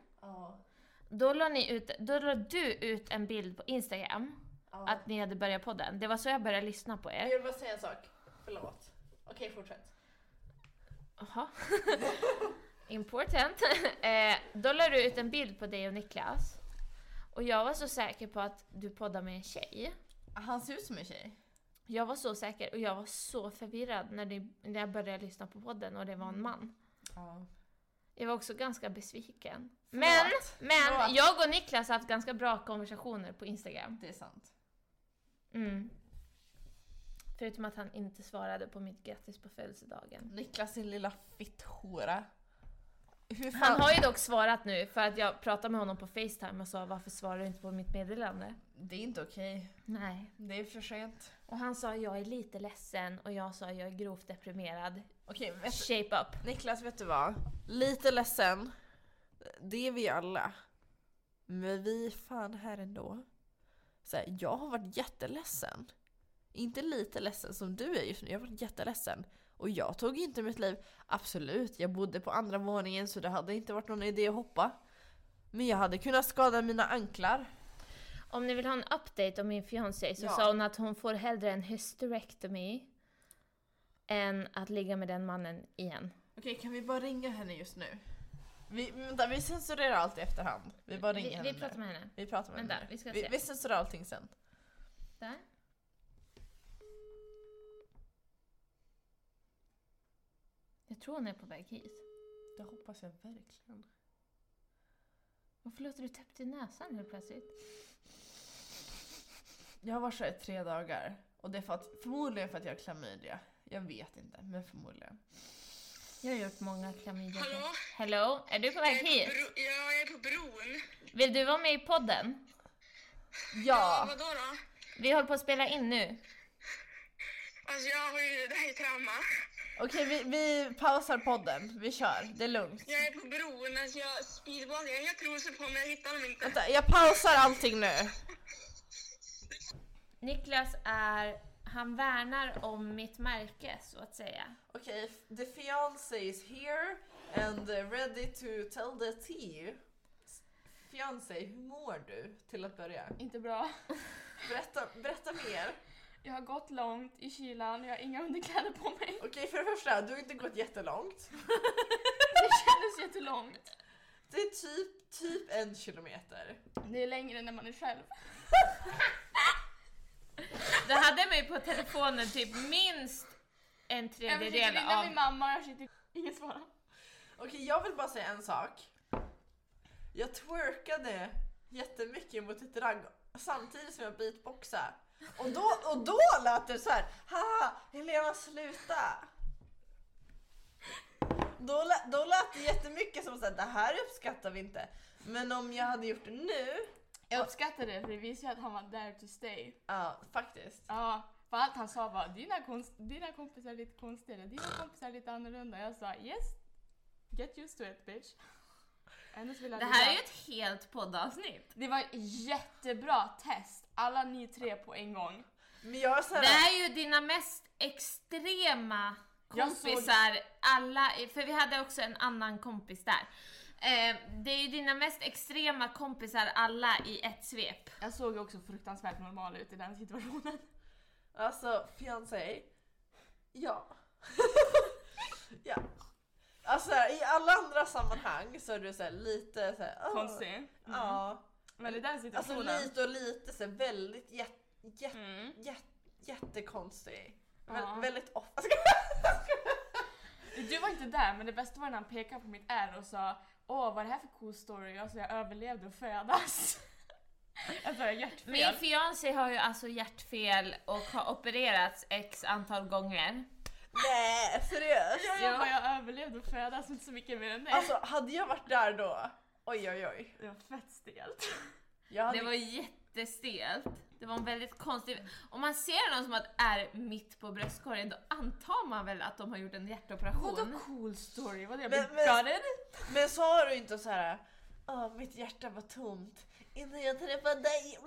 Då la, ni ut, då la du ut en bild på Instagram Ja. att ni hade börjat podden. Det var så jag började lyssna på Jag er. vill bara säga en sak. Förlåt. Okej, fortsätt. Jaha. (laughs) Important. (laughs) eh, då la du ut en bild på dig och Niklas. Och jag var så säker på att du poddar med en tjej. Han ser ut som en tjej. Jag var så säker och jag var så förvirrad när, ni, när jag började lyssna på podden och det var en man. Ja. Jag var också ganska besviken. Förlåt. Men, men Förlåt. jag och Niklas har haft ganska bra konversationer på Instagram. Det är sant. Mm. Förutom att han inte svarade på mitt grattis på födelsedagen. Niklas sin lilla fitthora. Han har ju dock svarat nu för att jag pratade med honom på Facetime och sa varför svarar du inte på mitt meddelande? Det är inte okej. Nej. Det är för sent. Och han sa jag är lite ledsen och jag sa jag är grovt deprimerad. Okej, vet Shape up. Niklas, vet du vad? Lite ledsen. Det är vi alla. Men vi är fan här ändå. Så här, jag har varit jätteledsen. Inte lite ledsen som du är just nu, jag har varit jätteledsen. Och jag tog inte mitt liv. Absolut, jag bodde på andra våningen så det hade inte varit någon idé att hoppa. Men jag hade kunnat skada mina anklar. Om ni vill ha en update om min fiancé så Ja. sa hon att hon får hellre en hysterectomy än att ligga med den mannen igen. Okej, kan vi bara ringa henne just nu? Vi, vänta, vi censurerar allt i efterhand. Vi bara ringer Vi, henne vi pratar med henne. Vi pratar med Vänta, henne. vi ska vi, se. vi censurerar allting sen. Där. Jag tror hon är på väg hit. Det hoppas jag verkligen. Varför låter du täppt i näsan helt plötsligt? Jag har varit så här i tre dagar. Och det är för att, förmodligen för att jag har klamydia. Jag vet inte, men förmodligen. Jag har gjort många klamydia. Hallå? Hello? Är du på väg hit? Bro, ja, jag är på bron. Vill du vara med i podden? Ja! Vadå då? Vi håller på att spela in nu. Alltså jag har ju, det här är trauma. Okej, vi, vi pausar podden. Vi kör. Det är lugnt. Jag är på bron, alltså jag speedballar. Jag har på mig, jag hittar dem inte. Vänta, jag pausar allting nu. Niklas är... Han värnar om mitt märke, så att säga. Okej, the fiancé is here and ready to tell the tea. Fiancé, hur mår du till att börja? Inte bra. Berätta, berätta mer. Jag har gått långt i kylan, jag har inga underkläder på mig. (laughs) Okej, för det första, du har inte gått jättelångt. (laughs) Det kändes jättelångt. Det är typ, typ en kilometer. Det är längre än när man är själv. Du hade mig på telefonen typ minst en Jag försökte tredjedel ringa av... min mamma, jag försökte... Ingen svara. Okej, jag vill bara säga en sak. Jag twerkade jättemycket mot ett ragg samtidigt som jag beatboxade. Och då, och då lät det så här. Haha, Helena sluta! Då, lät- då lät det jättemycket som att det här uppskattar vi inte. Men om jag hade gjort det nu, Jag uppskattade det för det visade ju att han var there to stay. ja faktiskt. Ja, för allt han sa var dina, konst, dina kompisar är lite konstigare, dina kompisar är lite annorlunda. Jag sa yes, get used to it bitch. Ändå så vill jag Det här är ju ett helt poddavsnitt. Det var ett jättebra test, alla ni tre på en gång. Men jag så här, Det här är ju dina mest extrema Jag såg- kompisar, alla, för vi hade också en annan kompis där. Eh, det är ju dina mest extrema kompisar alla i ett svep. Jag såg ju också fruktansvärt normal ut i den situationen. Alltså, fiancé. Ja. (laughs) ja. Alltså i alla andra sammanhang så är du så här, lite så här, åh. Konstig. Mm. Ja. Men i den Alltså situationen. lite och lite så här, väldigt jät, jät, Mm. jät, jättekonstig. Ja. Vä- väldigt off. (laughs) Du var inte där men det bästa var när han pekade på mitt ärr och sa Åh vad är det här för cool story? Jag sa jag överlevde att födas. (laughs) alltså hjärtfel. Min fiancé har ju alltså hjärtfel och har opererats x antal gånger. Nej, seriöst? Ja, jag, bara, jag överlevde att födas, inte så mycket mer än det. Alltså hade jag varit där då, oj oj oj. det var fett stelt. Jag hade, Det var jättestelt. Det var en väldigt konstig... Om man ser någon som att är mitt på bröstkorgen då antar man väl att de har gjort en hjärtoperation. Vadå cool story? Vadå jag Men- men-? Men sa du inte så här, Åh, mitt hjärta var tomt innan jag träffade dig?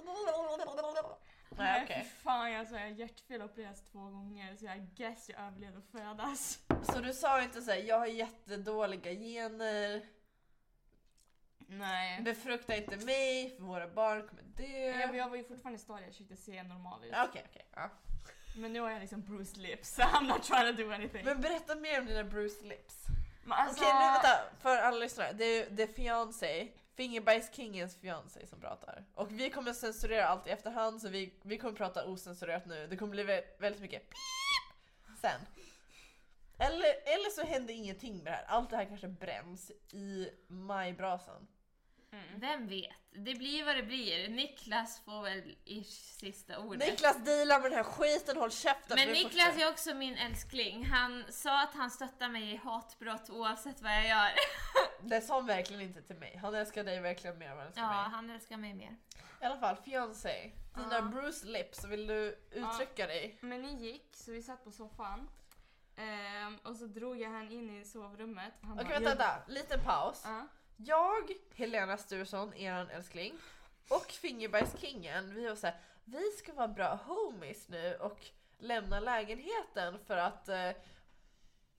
Nej okej. fy fan alltså jag har hjärtfel opererats två gånger så jag guess jag överlevde att födas. Så du sa inte såhär, jag har jättedåliga gener, Nej. befrukta inte mig för våra barn kommer dö. Jag, jag var ju fortfarande stolt, jag försökte se normal ut. Okej, okej. ja. Men nu har jag liksom bruised lips, so (laughs) I'm not trying to do anything. Men berätta mer om dina bruised lips. Men alltså, Okej, nu vänta. För alla lyssnare. Det är, det är fiancé, Fingerbajskingens fiancé som pratar. Och vi kommer censurera allt i efterhand så vi, vi kommer prata ocensurerat nu. Det kommer bli väldigt mycket pip sen. Eller, eller så händer ingenting med det här. Allt det här kanske bränns i majbrasan. Vem vet? Det blir vad det blir. Niklas får väl i sista ordet. Niklas dealar med den här skiten, håll käften! Men Niklas är också min älskling. Han sa att han stöttar mig i hatbrott oavsett vad jag gör. (laughs) Det sa han verkligen inte till mig. Han älskar dig verkligen mer än vad han älskar Ja, mig. han älskar mig mer. I alla fall, fiancé. Dina Ja. bruised lips, vill du uttrycka dig? Men ni gick, så vi satt på soffan. Ehm, och så drog jag han in i sovrummet. Okej bara, vänta, vänta. Liten paus. Ja. Jag, Helena Sturesson, eran älskling, och Fingerbajskingen, vi var såhär, vi ska vara bra homies nu och lämna lägenheten för att eh,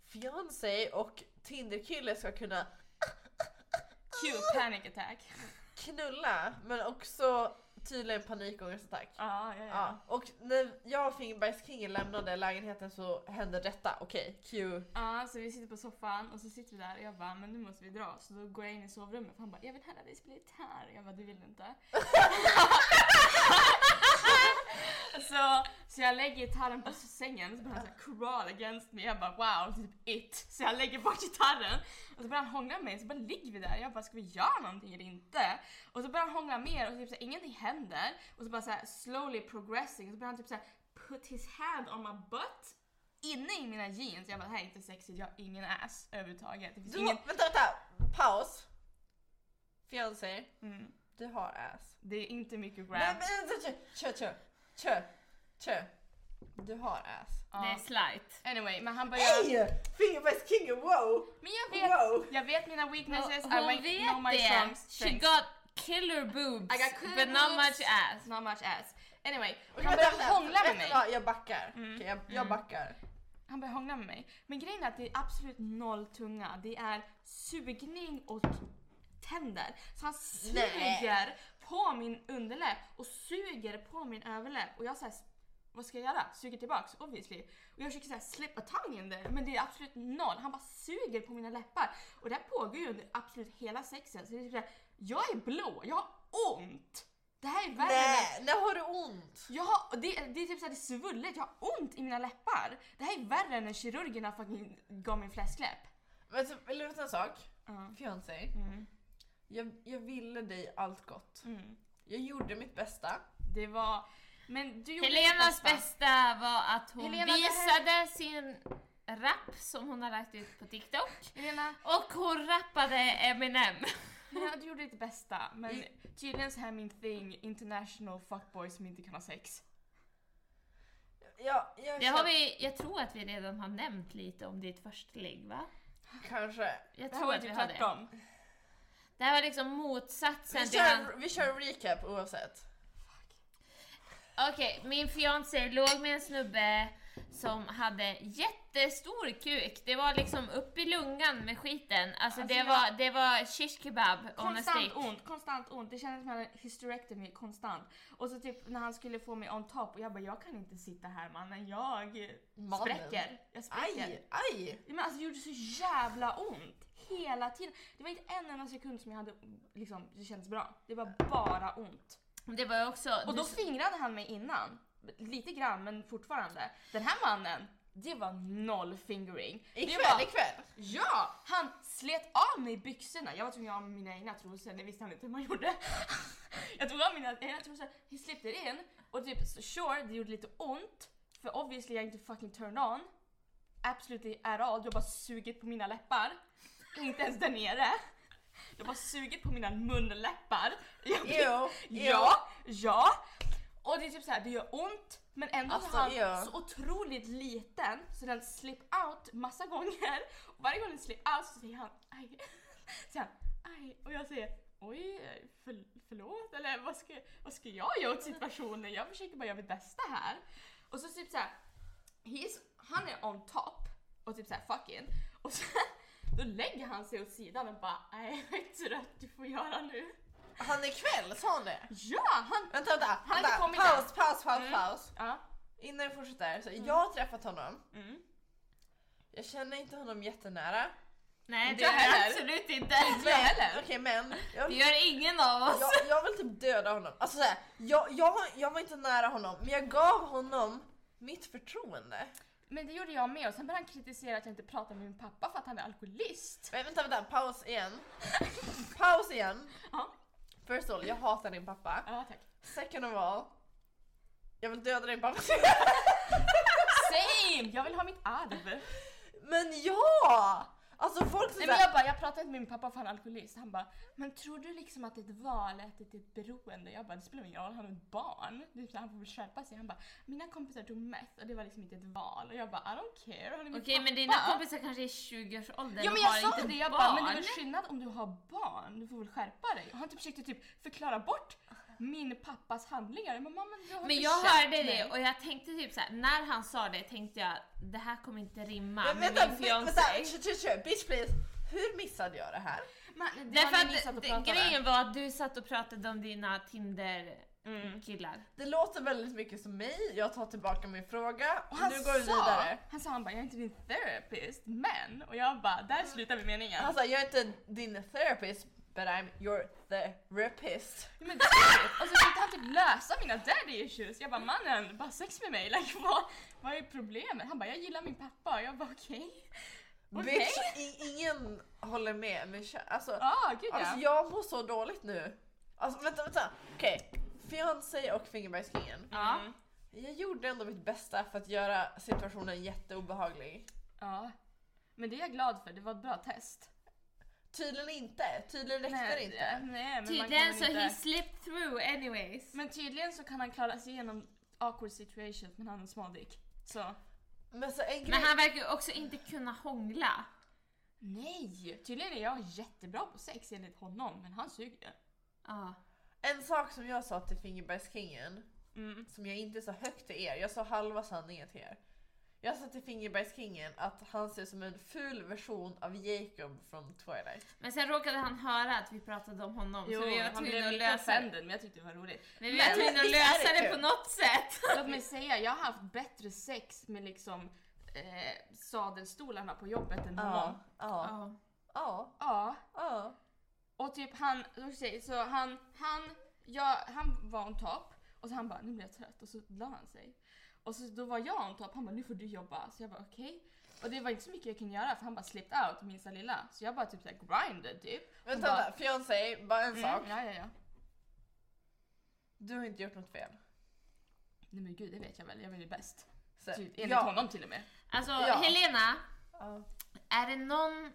fiancé och Tinderkille ska kunna Cute panic attack. knulla men också tydligen panikångestattack. Ja, ja, ja. Ja, och när jag och Fingerbajskingen lämnade lägenheten så hände detta. Okej, Q. Ja, så vi sitter på soffan och så sitter vi där och jag bara, men nu måste vi dra. Så då går jag in i sovrummet för han bara, jag vill höra dig spela gitarr. Jag bara, du vill inte. (laughs) så, så jag lägger gitarren på sängen så börjar han så crawl against me. Jag bara wow, typ it. Så jag lägger bort gitarren och så börjar han hångla med mig. Så bara ligger vi där. Jag bara, ska vi göra någonting eller inte? Och så börjar han hångla mer och typ så här, ingenting händer. Och så bara så här slowly progressing. Och så börjar han typ så här put his hand on my butt inne i mina jeans. Jag bara, det här är inte sexigt, jag har ingen ass överhuvudtaget. Det finns Du ingen... vänta, vänta! Paus. Fiancé, Mm. du har ass. Det är inte mycket grab. Nej men vänta, kör, kör, kör, kör. Du har ass. Ja. Det är slight. Anyway, men han börjar... Hej! Fingerbajskingen, wow! Men jag vet, Wow! jag vet mina weaknesses, I Hon wait, vet know my det. strong She got killer boobs, I got killer but not boobs. much ass. Not much ass. Anyway, Okej, han börjar hångla med mig. Jag backar. Mm. Okej, jag, jag backar. Han börjar hångla med mig. Men grejen är att det är absolut noll tunga. Det är sugning och tänder. Så han suger på min underläpp och suger på min överläpp. Och jag säger vad ska jag göra? Suger tillbaks obviously. Och jag försöker såhär slip a tongue in there men det är absolut noll. Han bara suger på mina läppar. Och det här pågår ju under absolut hela sexen. Så det är typ såhär, jag är blå, jag har ont. Det här är värre Nej, när har du ont? Jag har, det, det är typ såhär, det är svullet, jag har ont i mina läppar. Det här är värre än när kirurgerna fucking gav mig fläskläpp. Men så, vill du en sak? Ja. Fiancé, Mm. Jag, jag ville dig allt gott. Mm. Jag gjorde mitt bästa. Det var... Men du gjorde Helenas ditt bästa var att hon Helena, visade sin rap som hon har lagt ut på TikTok. Helena, Och hon rappade Eminem. Helena, du gjorde ditt bästa. Men tydligen så här min thing, international fuckboys som inte kan ha sex. Ja, jag Det har vi, jag tror att vi redan har nämnt lite om ditt första ligg va? Kanske. Jag här tror att vi typ har det. Det här var liksom motsatsen Vi till han... kör, vi kör recap oavsett. Okej, min fiancé låg med en snubbe som hade jättestor kuk. Det var liksom upp i lungan med skiten. Alltså, Alltså, det, var, det var shish kebab Konstant ont, konstant ont. Det kändes som att jag hade hysterectomy konstant. Och så typ när han skulle få mig on top och jag bara jag kan inte sitta här mannen, jag Mannen. spräcker. Jag spräcker. Aj, aj! Men alltså det gjorde så jävla ont hela tiden. Det var inte en enda sekund som jag hade liksom, det kändes bra. Det var bara ont. Det var också... Och då du- fingrade han mig innan. Lite grann men fortfarande. Den här mannen, det var noll fingering. Ikväll, var, ikväll! Ja! Han slet av mig byxorna. Jag var tvungen att ha mina egna trosor, det visste han inte hur man gjorde. (laughs) Jag tog av mina egna trosor, he slipped it in och typ sure, det gjorde lite ont. För obviously jag är inte fucking turned on. Absolutely at all. Du har bara sugit på mina läppar. Inte ens där nere. Du har bara sugit på mina munläppar. Jag blir- Jo, Ja, ja. Och det är typ så här, det gör ont men ändå Alltså, så är han ja. så otroligt liten så den slip out massa gånger. Och varje gång den slip out så säger han aj. Så han, aj. Och jag säger oj, för, förlåt eller vad ska, vad ska jag göra åt situationen? Jag försöker bara göra mitt bästa här. Och så typ så här, he's, han är on top och typ såhär fuck in. Och sen då lägger han sig åt sidan och bara nej jag är trött, du får göra nu. Han ikväll, sa han det? Ja! Han, Vänta, vänta, Han vänta. paus, än. paus, paus, Mm. paus. ja. Innan jag fortsätter, så jag har träffat honom. Mm. Jag känner inte honom jättenära. Nej det gör jag absolut inte. Inte jag heller. Okej men, jag, Det gör ingen av oss. jag, jag vill typ döda honom. Alltså såhär, jag, jag, jag var inte nära honom, men jag gav honom mitt förtroende. Men det gjorde jag med och sen började han kritisera att jag inte pratade med min pappa för att han är alkoholist. Men vänta, vänta, paus igen. Paus igen. (laughs) Ja. First of all, jag hatar din pappa. Ja tack. Second of all, jag vill döda din pappa. Same! Jag vill ha mitt arv. Men ja! Alltså folk som Nej, men såhär, jag bara, jag pratade med min pappa för han är alkoholist. Han bara, men tror du liksom att det är ett val, att det är ett beroende? Jag bara, det spelar ingen roll, han är ett barn. Det är så, han får väl skärpa sig. Han bara, mina kompisar tog meth och det var liksom inte ett val. Och jag bara, I don't care, han är min Okej pappa. men dina kompisar kanske är i 20-årsåldern Ja men jag har sa inte det, jag bara, men det är väl skillnad om du har barn, du får väl skärpa dig. Och han typ försökte typ förklara bort min pappas handlingar. Jag bara, mamma du har Men jag hörde mig." det och jag tänkte typ såhär, när han sa det tänkte jag det här kommer inte rimma men med vänta, min vänta, fiancé. tj, bitch please. Hur missade jag det här? Men, det var Därför att grejen var att du satt och pratade om dina Tinder Mm. killar. Det låter väldigt mycket som mig, jag tar tillbaka min fråga. Och han nu går vi sa, vidare. han sa han bara, jag är inte din therapist, men, och jag bara, där slutar vi meningen. Han sa, jag är inte din therapist, but I'm your therapist. Ja, men typ, och så försökte han typ lösa mina daddy issues. Jag bara mannen, bara sex med mig, like, vad, vad är problemet? Han bara jag gillar min pappa jag bara okej. Okej. Bitch, i, ingen håller med mig. Alltså, Ah, gud ja. alltså jag mår så dåligt nu. Alltså vänta, vänta. Okej, fiancé och Fingerbergskingen. Ja. Jag gjorde ändå mitt bästa för att göra situationen jätteobehaglig. ja. Men det är jag glad för, det var ett bra test. Tydligen inte, tydligen räckte det inte. Nej, men Tydligen så väl he inte... slipped through anyways. Men tydligen så kan han klara sig igenom awkward situations men han har en small dick. Så. Men så en grej... Men han verkar ju också inte kunna hångla. Nej! Tydligen är jag jättebra på sex enligt honom men han suger. Ja. En sak som jag sa till Fingerbergskingen, Mm. som jag inte sa högt till er, jag sa halva sanningen till er. Jag sa till Fingerbergskingen att han ser ut som en ful version av Jacob från Twilight. Men sen råkade han höra att vi pratade om honom Jo, så vi var han blev tvungna att lösa det. men jag tyckte det var roligt. Men vi var tvungna att lösa det det på något sätt. (laughs) Låt mig säga, jag har haft bättre sex med liksom eh, sadelstolarna på jobbet än honom. Ja, Ja. ja, Ja. Och typ han, så han, han, ja, han var on top och så han bara nu blir jag trött och så la han sig. Och så då var jag on top, han bara nu får du jobba. Så jag bara okej. Och det var inte så mycket jag kunde göra för han bara slipped out minsta lilla. Så jag bara typ såhär grinded typ. Vänta, bara, vänta, fiancé, bara en sak. Mm, ja, ja, ja. Du har inte gjort något fel. Nej men gud det vet jag väl, jag var ju bäst. Så, Typ, enligt ja. honom till och med. Alltså Ja. Helena, Ja. är det någon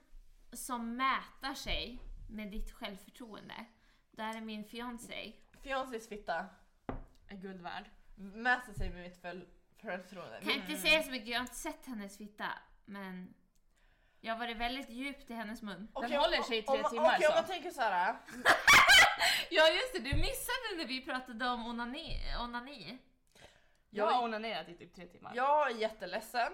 som mätar sig med ditt självförtroende? Där är min fiancé. Fiancés fitta Är guld värd. mäter sig med mitt förtroende. Kan inte säga så mycket, jag har inte sett hennes fitta. Men jag har varit väldigt djupt i hennes mun. Okej, håller sig i tre om, timmar, Okej, om så. man tänker såhär. (laughs) Ja just det, du missade när vi pratade om onani. onani. Jag har onanerat i typ tre timmar. jag är jätteledsen.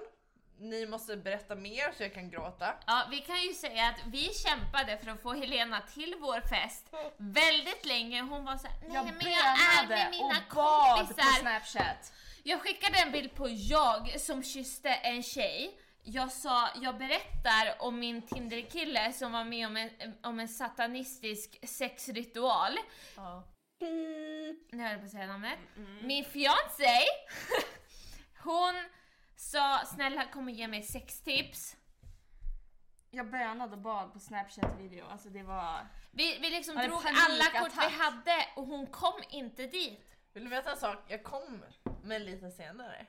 Ni måste berätta mer så jag kan gråta. Ja, vi kan ju säga att vi kämpade för att få Helena till vår fest väldigt länge. Hon var såhär, nej Jag men jag är med mina och bad på kompisar. snapchat. Jag skickade en bild på jag som kysste en tjej. Jag sa, jag berättar om min Tinder-kille som var med om en, om en satanistisk sexritual. Ja. Nu höll jag på att säga namnet. Min fiancé, (laughs) hon sa snälla kom och ge mig sextips. Jag bönade och bad på snapchat video, alltså det var... Vi, vi liksom drog alla kort vi hade och hon kom inte dit. Vill du veta en sak? Jag kom men lite senare.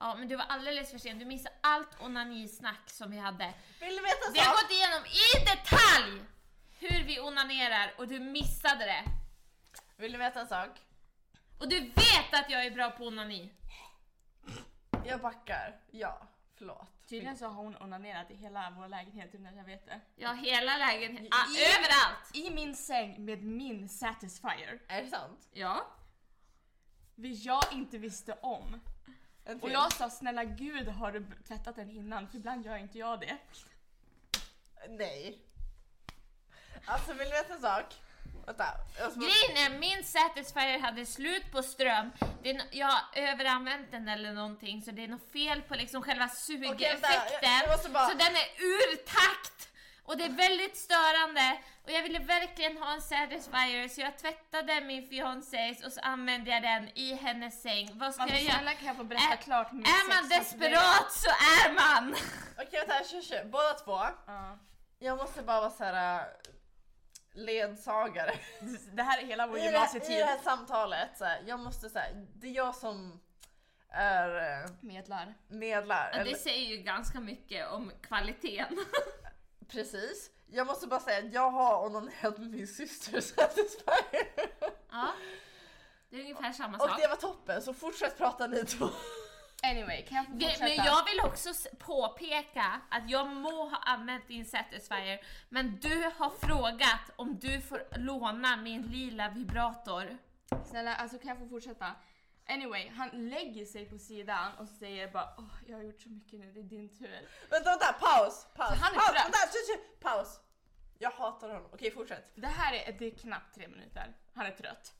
Ja men du var alldeles för sen, du missade allt onanisnack som vi hade. Vill du veta en Vi har sak? gått igenom i detalj hur vi onanerar och du missade det. Vill du veta en sak? Och du vet att jag är bra på onani. Jag backar. Ja, förlåt. Tydligen så har hon onanerat i hela vår lägenhet utan att jag vet det. Ja, hela lägenheten, I- ah, överallt. I min säng med min Satisfyer. Är det sant? Ja. Vilket jag inte visste om. Och jag sa snälla gud har du tvättat den innan? För ibland gör inte jag det. Nej. Alltså vill du veta en sak? Vänta. Jag ska... Grejen är, min Satisfyer hade slut på ström. Det är no- jag har överanvänt den eller någonting så det är något fel på liksom själva sugeffekten. vänta, jag- jag måste bara- Så den är ur takt! Och det är väldigt störande. Och jag ville verkligen ha en Satisfyer så jag tvättade min fiancés och så använde jag den i hennes säng. Vad ska Alltså, jag göra? kan jag få berätta Är- klart min Är man sexakt desperat så är man! (laughs) Okej vänta, kör, kör. Båda två. Ja. Jag måste bara vara såhär äh, ledsagare. (laughs) Det här är hela vår I det, I gymnasietid. det här samtalet, så här, jag måste säga, det är jag som är äh, Medlar. medlar. Ja, eller- Det säger ju ganska mycket om kvaliteten. (laughs) Precis. Jag måste bara säga att jag har onanerat med min syster Satisfyer. Ja. Det är ungefär samma Och sak. det var toppen, så fortsätt prata ni två. Anyway, kan jag få fortsätta? Men jag vill också påpeka att jag må ha använt din Satisfyer, men du har frågat om du får låna min lila vibrator. Snälla, alltså kan jag få fortsätta? Anyway, han lägger sig på sidan och säger bara åh, jag har gjort så mycket nu, det är din tur. Vänta, vänta, paus! Paus! Han är paus, vänta, tju, tju, paus! Jag hatar honom. Okej, fortsätt. Det här är, det är knappt tre minuter. Han är trött.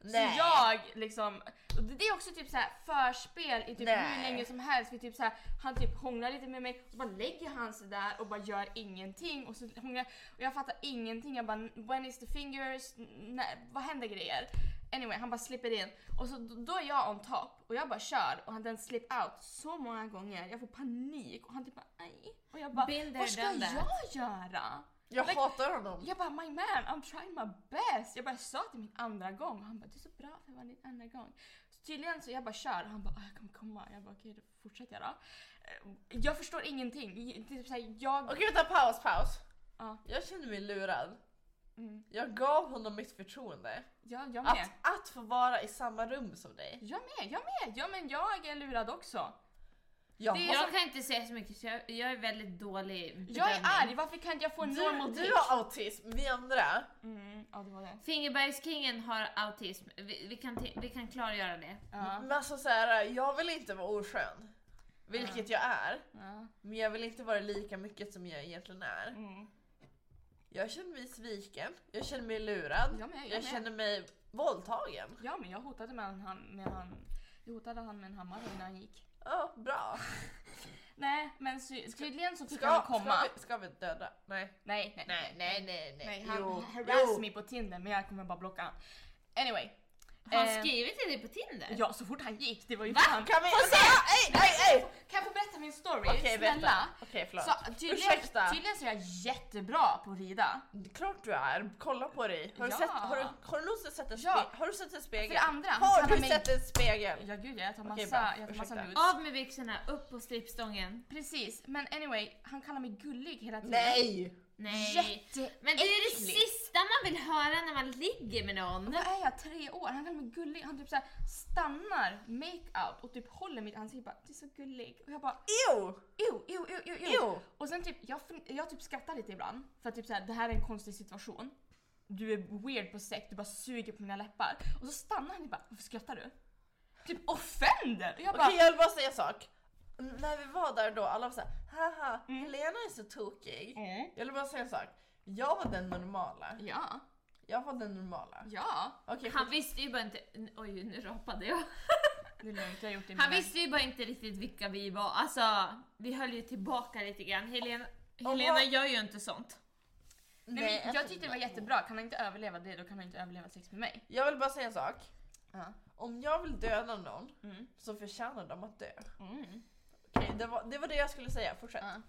Nej. Så jag liksom, det är också typ så här förspel i typ Nej. hur länge som helst. För typ så här, han typ hånglar lite med mig och bara lägger han sig där och bara gör ingenting. Och så hånglar och jag fattar ingenting. Jag bara when is the fingers? Nej, vad händer grejer? Anyway, han bara slipper in och så då är jag on top och jag bara kör och han den slip out så många gånger. Jag får panik och han typ bara nej. Och jag bara there, vad ska jag that." göra? Jag Like- hatar honom. Jag bara my man, I'm trying my best. Jag bara sa till min andra gång och han bara du är så bra för att vara din andra gång. Så tydligen så jag bara kör och han bara "Ah, jag kommer komma. Jag bara okej då fortsätter jag då. Eh, Jag förstår ingenting. Det är typ såhär, jag... Okej, vänta, paus, paus. Ja. Jag känner mig lurad. Mm. Jag gav honom mitt förtroende. Ja, jag med. Att, att få vara i samma rum som dig. Jag med, jag med. Ja men jag är lurad också. Jag, Det är- Jag kan inte säga så mycket, så jag, jag är väldigt dålig bedömning. Jag är arg, varför kan inte jag få en normal du, dick? du har autism, vi andra. Mm, ja det var det. Fingerbergskingen har autism, vi, vi, kan, vi kan klargöra det. Ja. Men alltså så här, jag vill inte vara oskön. Vilket jag är. Ja. Men jag vill inte vara lika mycket som jag egentligen är. Mm. Jag känner mig sviken, jag känner mig lurad, Jag med, jag jag med. känner mig våldtagen. ja men jag hotade med han, med han, jag hotade han med en hammare innan han gick. Ja, bra. (laughs) Nej men sy- tydligen så fick Ska, han komma. ska, vi, ska vi döda? Nej. Nej, nej, Nej, nej, nej, nej. Nej, han Jo, harassade jo. mig på Tinder men jag kommer bara blocka han. Anyway. Har han eh, skrivit till dig på Tinder? Ja, så fort han gick. Det var ju Va? fan... Kan vi... Få se! Ej, ej, ej! Kan jag få berätta min story? Okej, berätta. Snälla. Okej, förlåt. Så tydligen, Ursäkta. tydligen så är jag jättebra på att rida. Det är klart du är. Kolla på dig. Har du, Ja. sett, har du, har du någonsin sett en, spe, Ja. har du sett en spegel? För det andra, har du mig- sett en spegel? Ja gud jag tar massa, bra. jag tar massa nudes. Av med byxorna, upp på strippstången. Precis, men anyway, han kallar mig gullig hela tiden. Nej! Nej. Jätte... Men det är det sista man vill höra när man ligger med någon. Vad är jag? Tre år? Han kallar mig gullig. Han typ såhär stannar make-out och typ håller mitt ansikte bara du är så gullig. Och jag bara Ew! ew, ew, ew, ew, ew. Och sen typ, jag, jag typ skrattar lite ibland för att typ såhär, det här är en konstig situation. Du är weird på sex, du bara suger på mina läppar. Och så stannar han och bara, varför skrattar du? Typ offender! Och jag Okej bara, jag vill bara säga en sak. När vi var där då, alla var såhär haha, Helena är så tokig. Mm. Jag vill bara säga en sak. Jag var den normala. ja, Jag var den normala. ja. Okej, Han visste ju bara inte... Oj, nu rapade jag. (laughs) Det är lugnt, jag har gjort det Han visste ju bara inte riktigt vilka vi var. Alltså, vi höll ju tillbaka lite grann. Helena, Helena vad- gör ju inte sånt. Nej, men jag alltså, tyckte det var jättebra, kan han inte överleva det då kan han inte överleva sex med mig. Jag vill bara säga en sak. Ja. Om jag vill döda någon Mm. så förtjänar de att dö. Mm. Okej, det, var, det var det jag skulle säga. Fortsätt. Ja.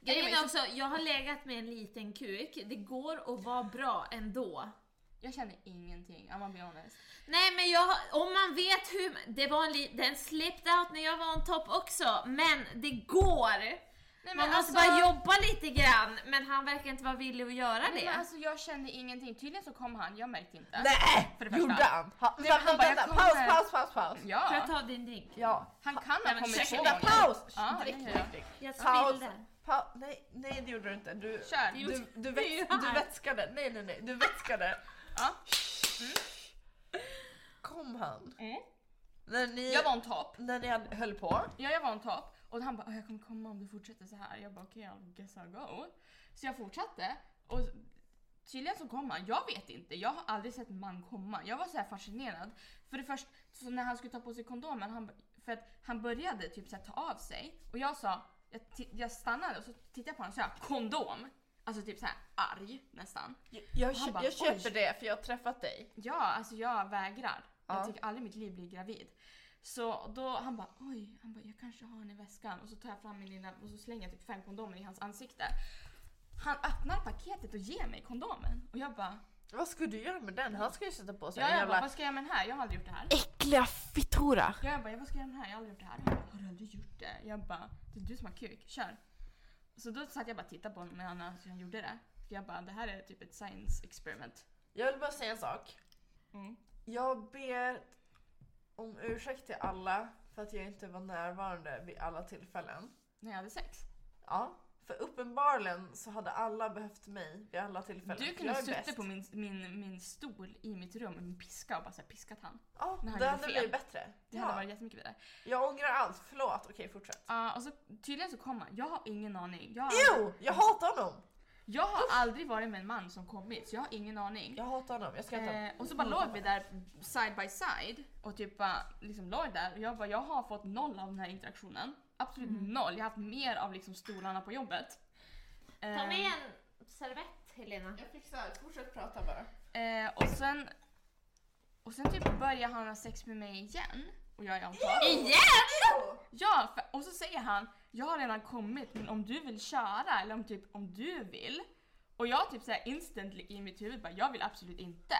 Grejen är också, jag har legat med en liten kuk. Det går att vara bra ändå. Jag känner ingenting, I'm gonna be honest. Nej men jag, om man vet hur, det var en li, den slipped out när jag var on top också, men det går! Nej, man måste bara jobba lite grann, men han verkar inte vara villig att göra Nej, det. men alltså jag kände ingenting. Tydligen så kom han, jag märkte inte. Nej! För det första. Gjorde han? Ha, Nej, han bara, paus, kommer- paus, paus, paus. Får Ja, jag ta din drink? Ja. han kan ha kommit gånger. paus! Ja, drick, det drick, drick. Jag spillde. Pa nej, nej det gjorde du inte. Du, Kör. Det du, du, väts, du vätskade. Nej, nej, nej. Du vätskade. (laughs) Ja. Kom han? Mm. När ni, Jag var en topp. när ni höll på. Ja, jag var en topp. Och han bara, "Ah, jag kommer komma om du fortsätter så här. Jag bara, okej, okay, I guess I'll go. Så jag fortsatte. Och tydligen så kom han. Jag vet inte. Jag har aldrig sett en man komma. Jag var så här fascinerad. För det först, så när han skulle ta på sig kondomen, han, för att han började typ så här, ta av sig. Och jag sa, jag, jag stannade och så tittade jag på honom och sa kondom. Alltså typ så här arg nästan. Jag, jag, bara, jag köper det för jag har träffat dig. Ja, alltså jag vägrar. Ja. Jag tycker aldrig mitt liv bli gravid. Så då han bara oj, han bara jag kanske har den i väskan och så tar jag fram min lilla och så slänger jag typ fem kondomer i hans ansikte. Han öppnar paketet och ger mig kondomen och jag bara Vad ska du göra med den? Han ska ju sätta på sig ja, en jag jävla bara, vad ska jag göra med den här? Jag har aldrig gjort det här. äckliga fittora. Ja, jag bara, vad ska jag göra med den här? Jag har aldrig gjort det här. Han bara, har du aldrig gjort det? Jag bara, det är du som har kuk, kör. Så då satt jag bara och tittade på honom medan han, han gjorde det. För jag bara, det här är typ ett science experiment. Jag vill bara säga en sak. Mm. Jag ber om ursäkt till alla för att jag inte var närvarande vid alla tillfällen. När jag hade sex. Ja, för uppenbarligen så hade alla behövt mig vid alla tillfällen. Du kunde suttit på min, min, min stol i mitt rum med min piska och bara så här piskat han. Ja, när han det hade fel. blivit bättre. Det ja. hade varit jättemycket bättre. Jag ångrar allt, förlåt. Okej, fortsätt. Ja, och så tydligen så kom han. Jag har ingen aning. Jag har, Jo, jag hatar honom! Jag har aldrig varit med en man som kommit så jag har ingen aning. Jag hatar honom, jag ska inte... Eh, och så bara låg vi där side by side och typ bara liksom låg där och jag bara jag har fått noll av den här interaktionen. Absolut Mm. noll. Jag har haft mer av liksom stolarna på jobbet. Ta Eh, med en servett Helena. Jag fixar, fortsätt prata bara. Eh, och sen och sen typ börjar han ha sex med mig igen. Och jag är antar. Igen? Ja, för, och så säger han jag har redan kommit men om du vill köra eller om typ om du vill. Och jag typ såhär instantly i mitt huvud bara jag vill absolut inte.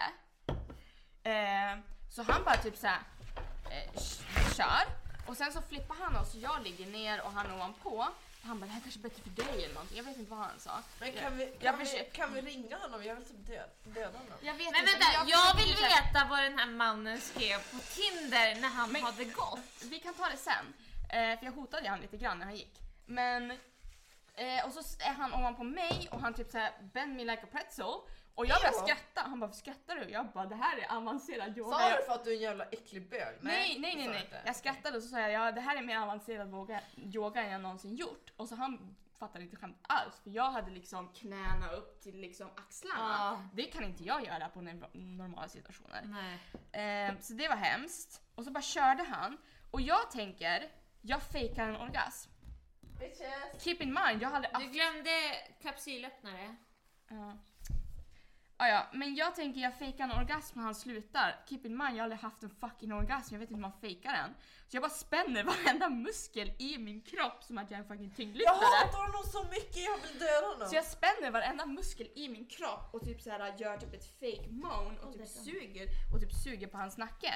Eh, så han bara typ såhär eh, kör och sen så flippar han oss och jag ligger ner och han ovanpå. Han bara det här kanske är bättre för dig eller någonting. Jag vet inte vad han sa. Men Jag- kan vi, jag kan, vi, kan vi ringa honom? Jag vill typ döda, döda honom. Jag vet Men inte, vänta, jag försöker vill veta vad den här mannen skrev på Tinder när han Men- hade gått. Vi kan ta det sen. Eh, för jag hotade han lite grann när han gick. Men, eh, och så är han ovanpå mig och han typ såhär bend me like a pretzel. Och jag börjar Ew. skratta. Han bara, "Varför skrattar du? Jag bara, det här är avancerad yoga. Sa du för att du är en jävla äcklig bög? Nej, nej, nej, nej. Jag skrattade och så sa jag, ja det här är mer avancerad yoga, än jag någonsin gjort. Och så han fattade inte skämt alls för jag hade liksom knäna upp till liksom axlarna. Det kan inte jag göra på nor- normala situationer. Nej. Eh, så det var hemskt. Och så bara körde han. Och jag tänker, jag fejkar en orgasm. Bitches! Keep in mind, jag hade Du glömde kapsylöppnare. Ja. Ah, ja, men jag tänker jag fejkar en orgasm när han slutar. Keep in mind, jag har aldrig haft en fucking orgasm, jag vet inte hur man fejkar den. Så jag bara spänner (laughs) varenda muskel i min kropp som att jag är en fucking Jag tyngdlyftare. hatar honom så mycket, jag vill döda honom! Så jag spänner varenda muskel i min kropp och typ så här gör typ ett fake moan och typ suger och typ suger på hans nacke.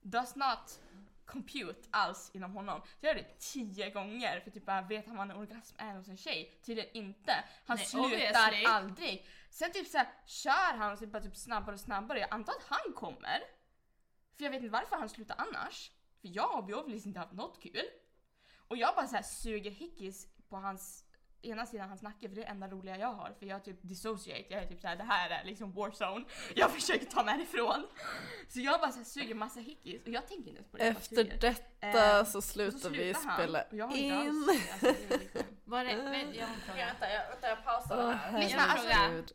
Does not compute alls inom honom. Så jag gör det tio gånger för typ bara vet han vad en orgasm är hos en tjej? Tydligen inte. Han Nej, slutar obviously. aldrig. Sen typ så här, kör han och så bara typ snabbare och snabbare. Jag antar att han kommer. För jag vet inte varför han slutar annars. För jag har obviously inte haft något kul. Och jag bara så här suger hickis på hans ena sidan hans nacke för det är det enda roliga jag har. För jag typ dissociate, jag är typ såhär det här är liksom warzone. Jag försöker ta mig ifrån. Så jag bara så här suger massa hickis och jag tänker inte ens på det. Efter detta Eh, så slutar vi slutar han, spela och jag har in. alltså, det är liksom- Var det, vänta, jag. Vänta, jag, vänta, jag pausar det här. Lyssna, alltså-.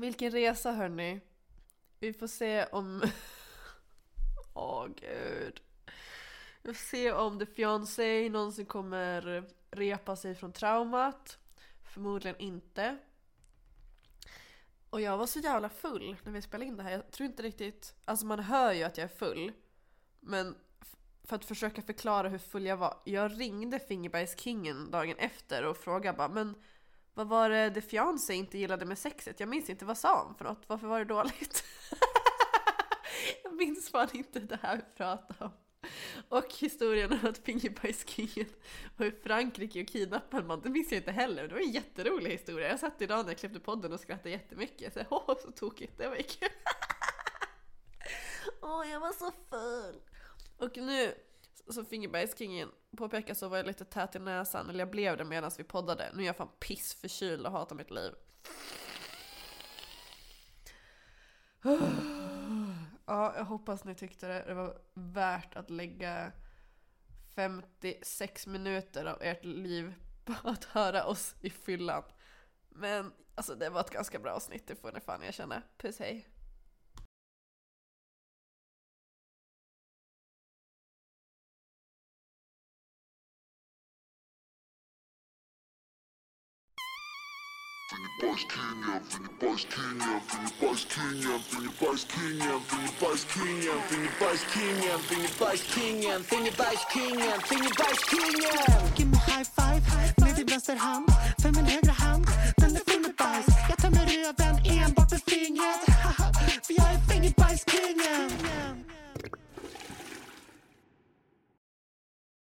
Vilken resa hörni. Vi får se om... (laughs) Åh gud. Vi får se om The Fiancé någonsin kommer repa sig från traumat. Förmodligen inte. Och jag var så jävla full när vi spelade in det här. Jag tror inte riktigt... Alltså man hör ju att jag är full. Men för att försöka förklara hur full jag var. Jag ringde Fingerbergskingen dagen efter och frågade bara men vad var det The Fiance inte gillade med sexet? Jag minns inte vad sa han för något? Varför var det dåligt? (laughs) jag minns fan inte det här vi pratade om. Och historien om att Fingerbergskingen var i Frankrike och kidnappade en man, det minns jag inte heller. Det var en jätterolig historia. Jag satt idag när jag klippte podden och skrattade jättemycket. Så, (laughs) åh, så tokigt, det var ju kul. (laughs) Åh, jag var så full. Och nu, som Fingerbergskingen påpekar så var jag lite tät i näsan, eller jag blev det medan vi poddade. Nu är jag fan pissförkyld och hatar mitt liv. Ja, jag hoppas ni tyckte det, det var värt att lägga 56 minuter av ert liv på att höra oss i fyllan. Men alltså det var ett ganska bra avsnitt, det får ni fan erkänna. Puss hej. Ge mig high five med din vänsterhand För min högra hand, den är full med bajs. Jag tömmer röven enbart med fingret. (laughs) För jag är fingerbajskingen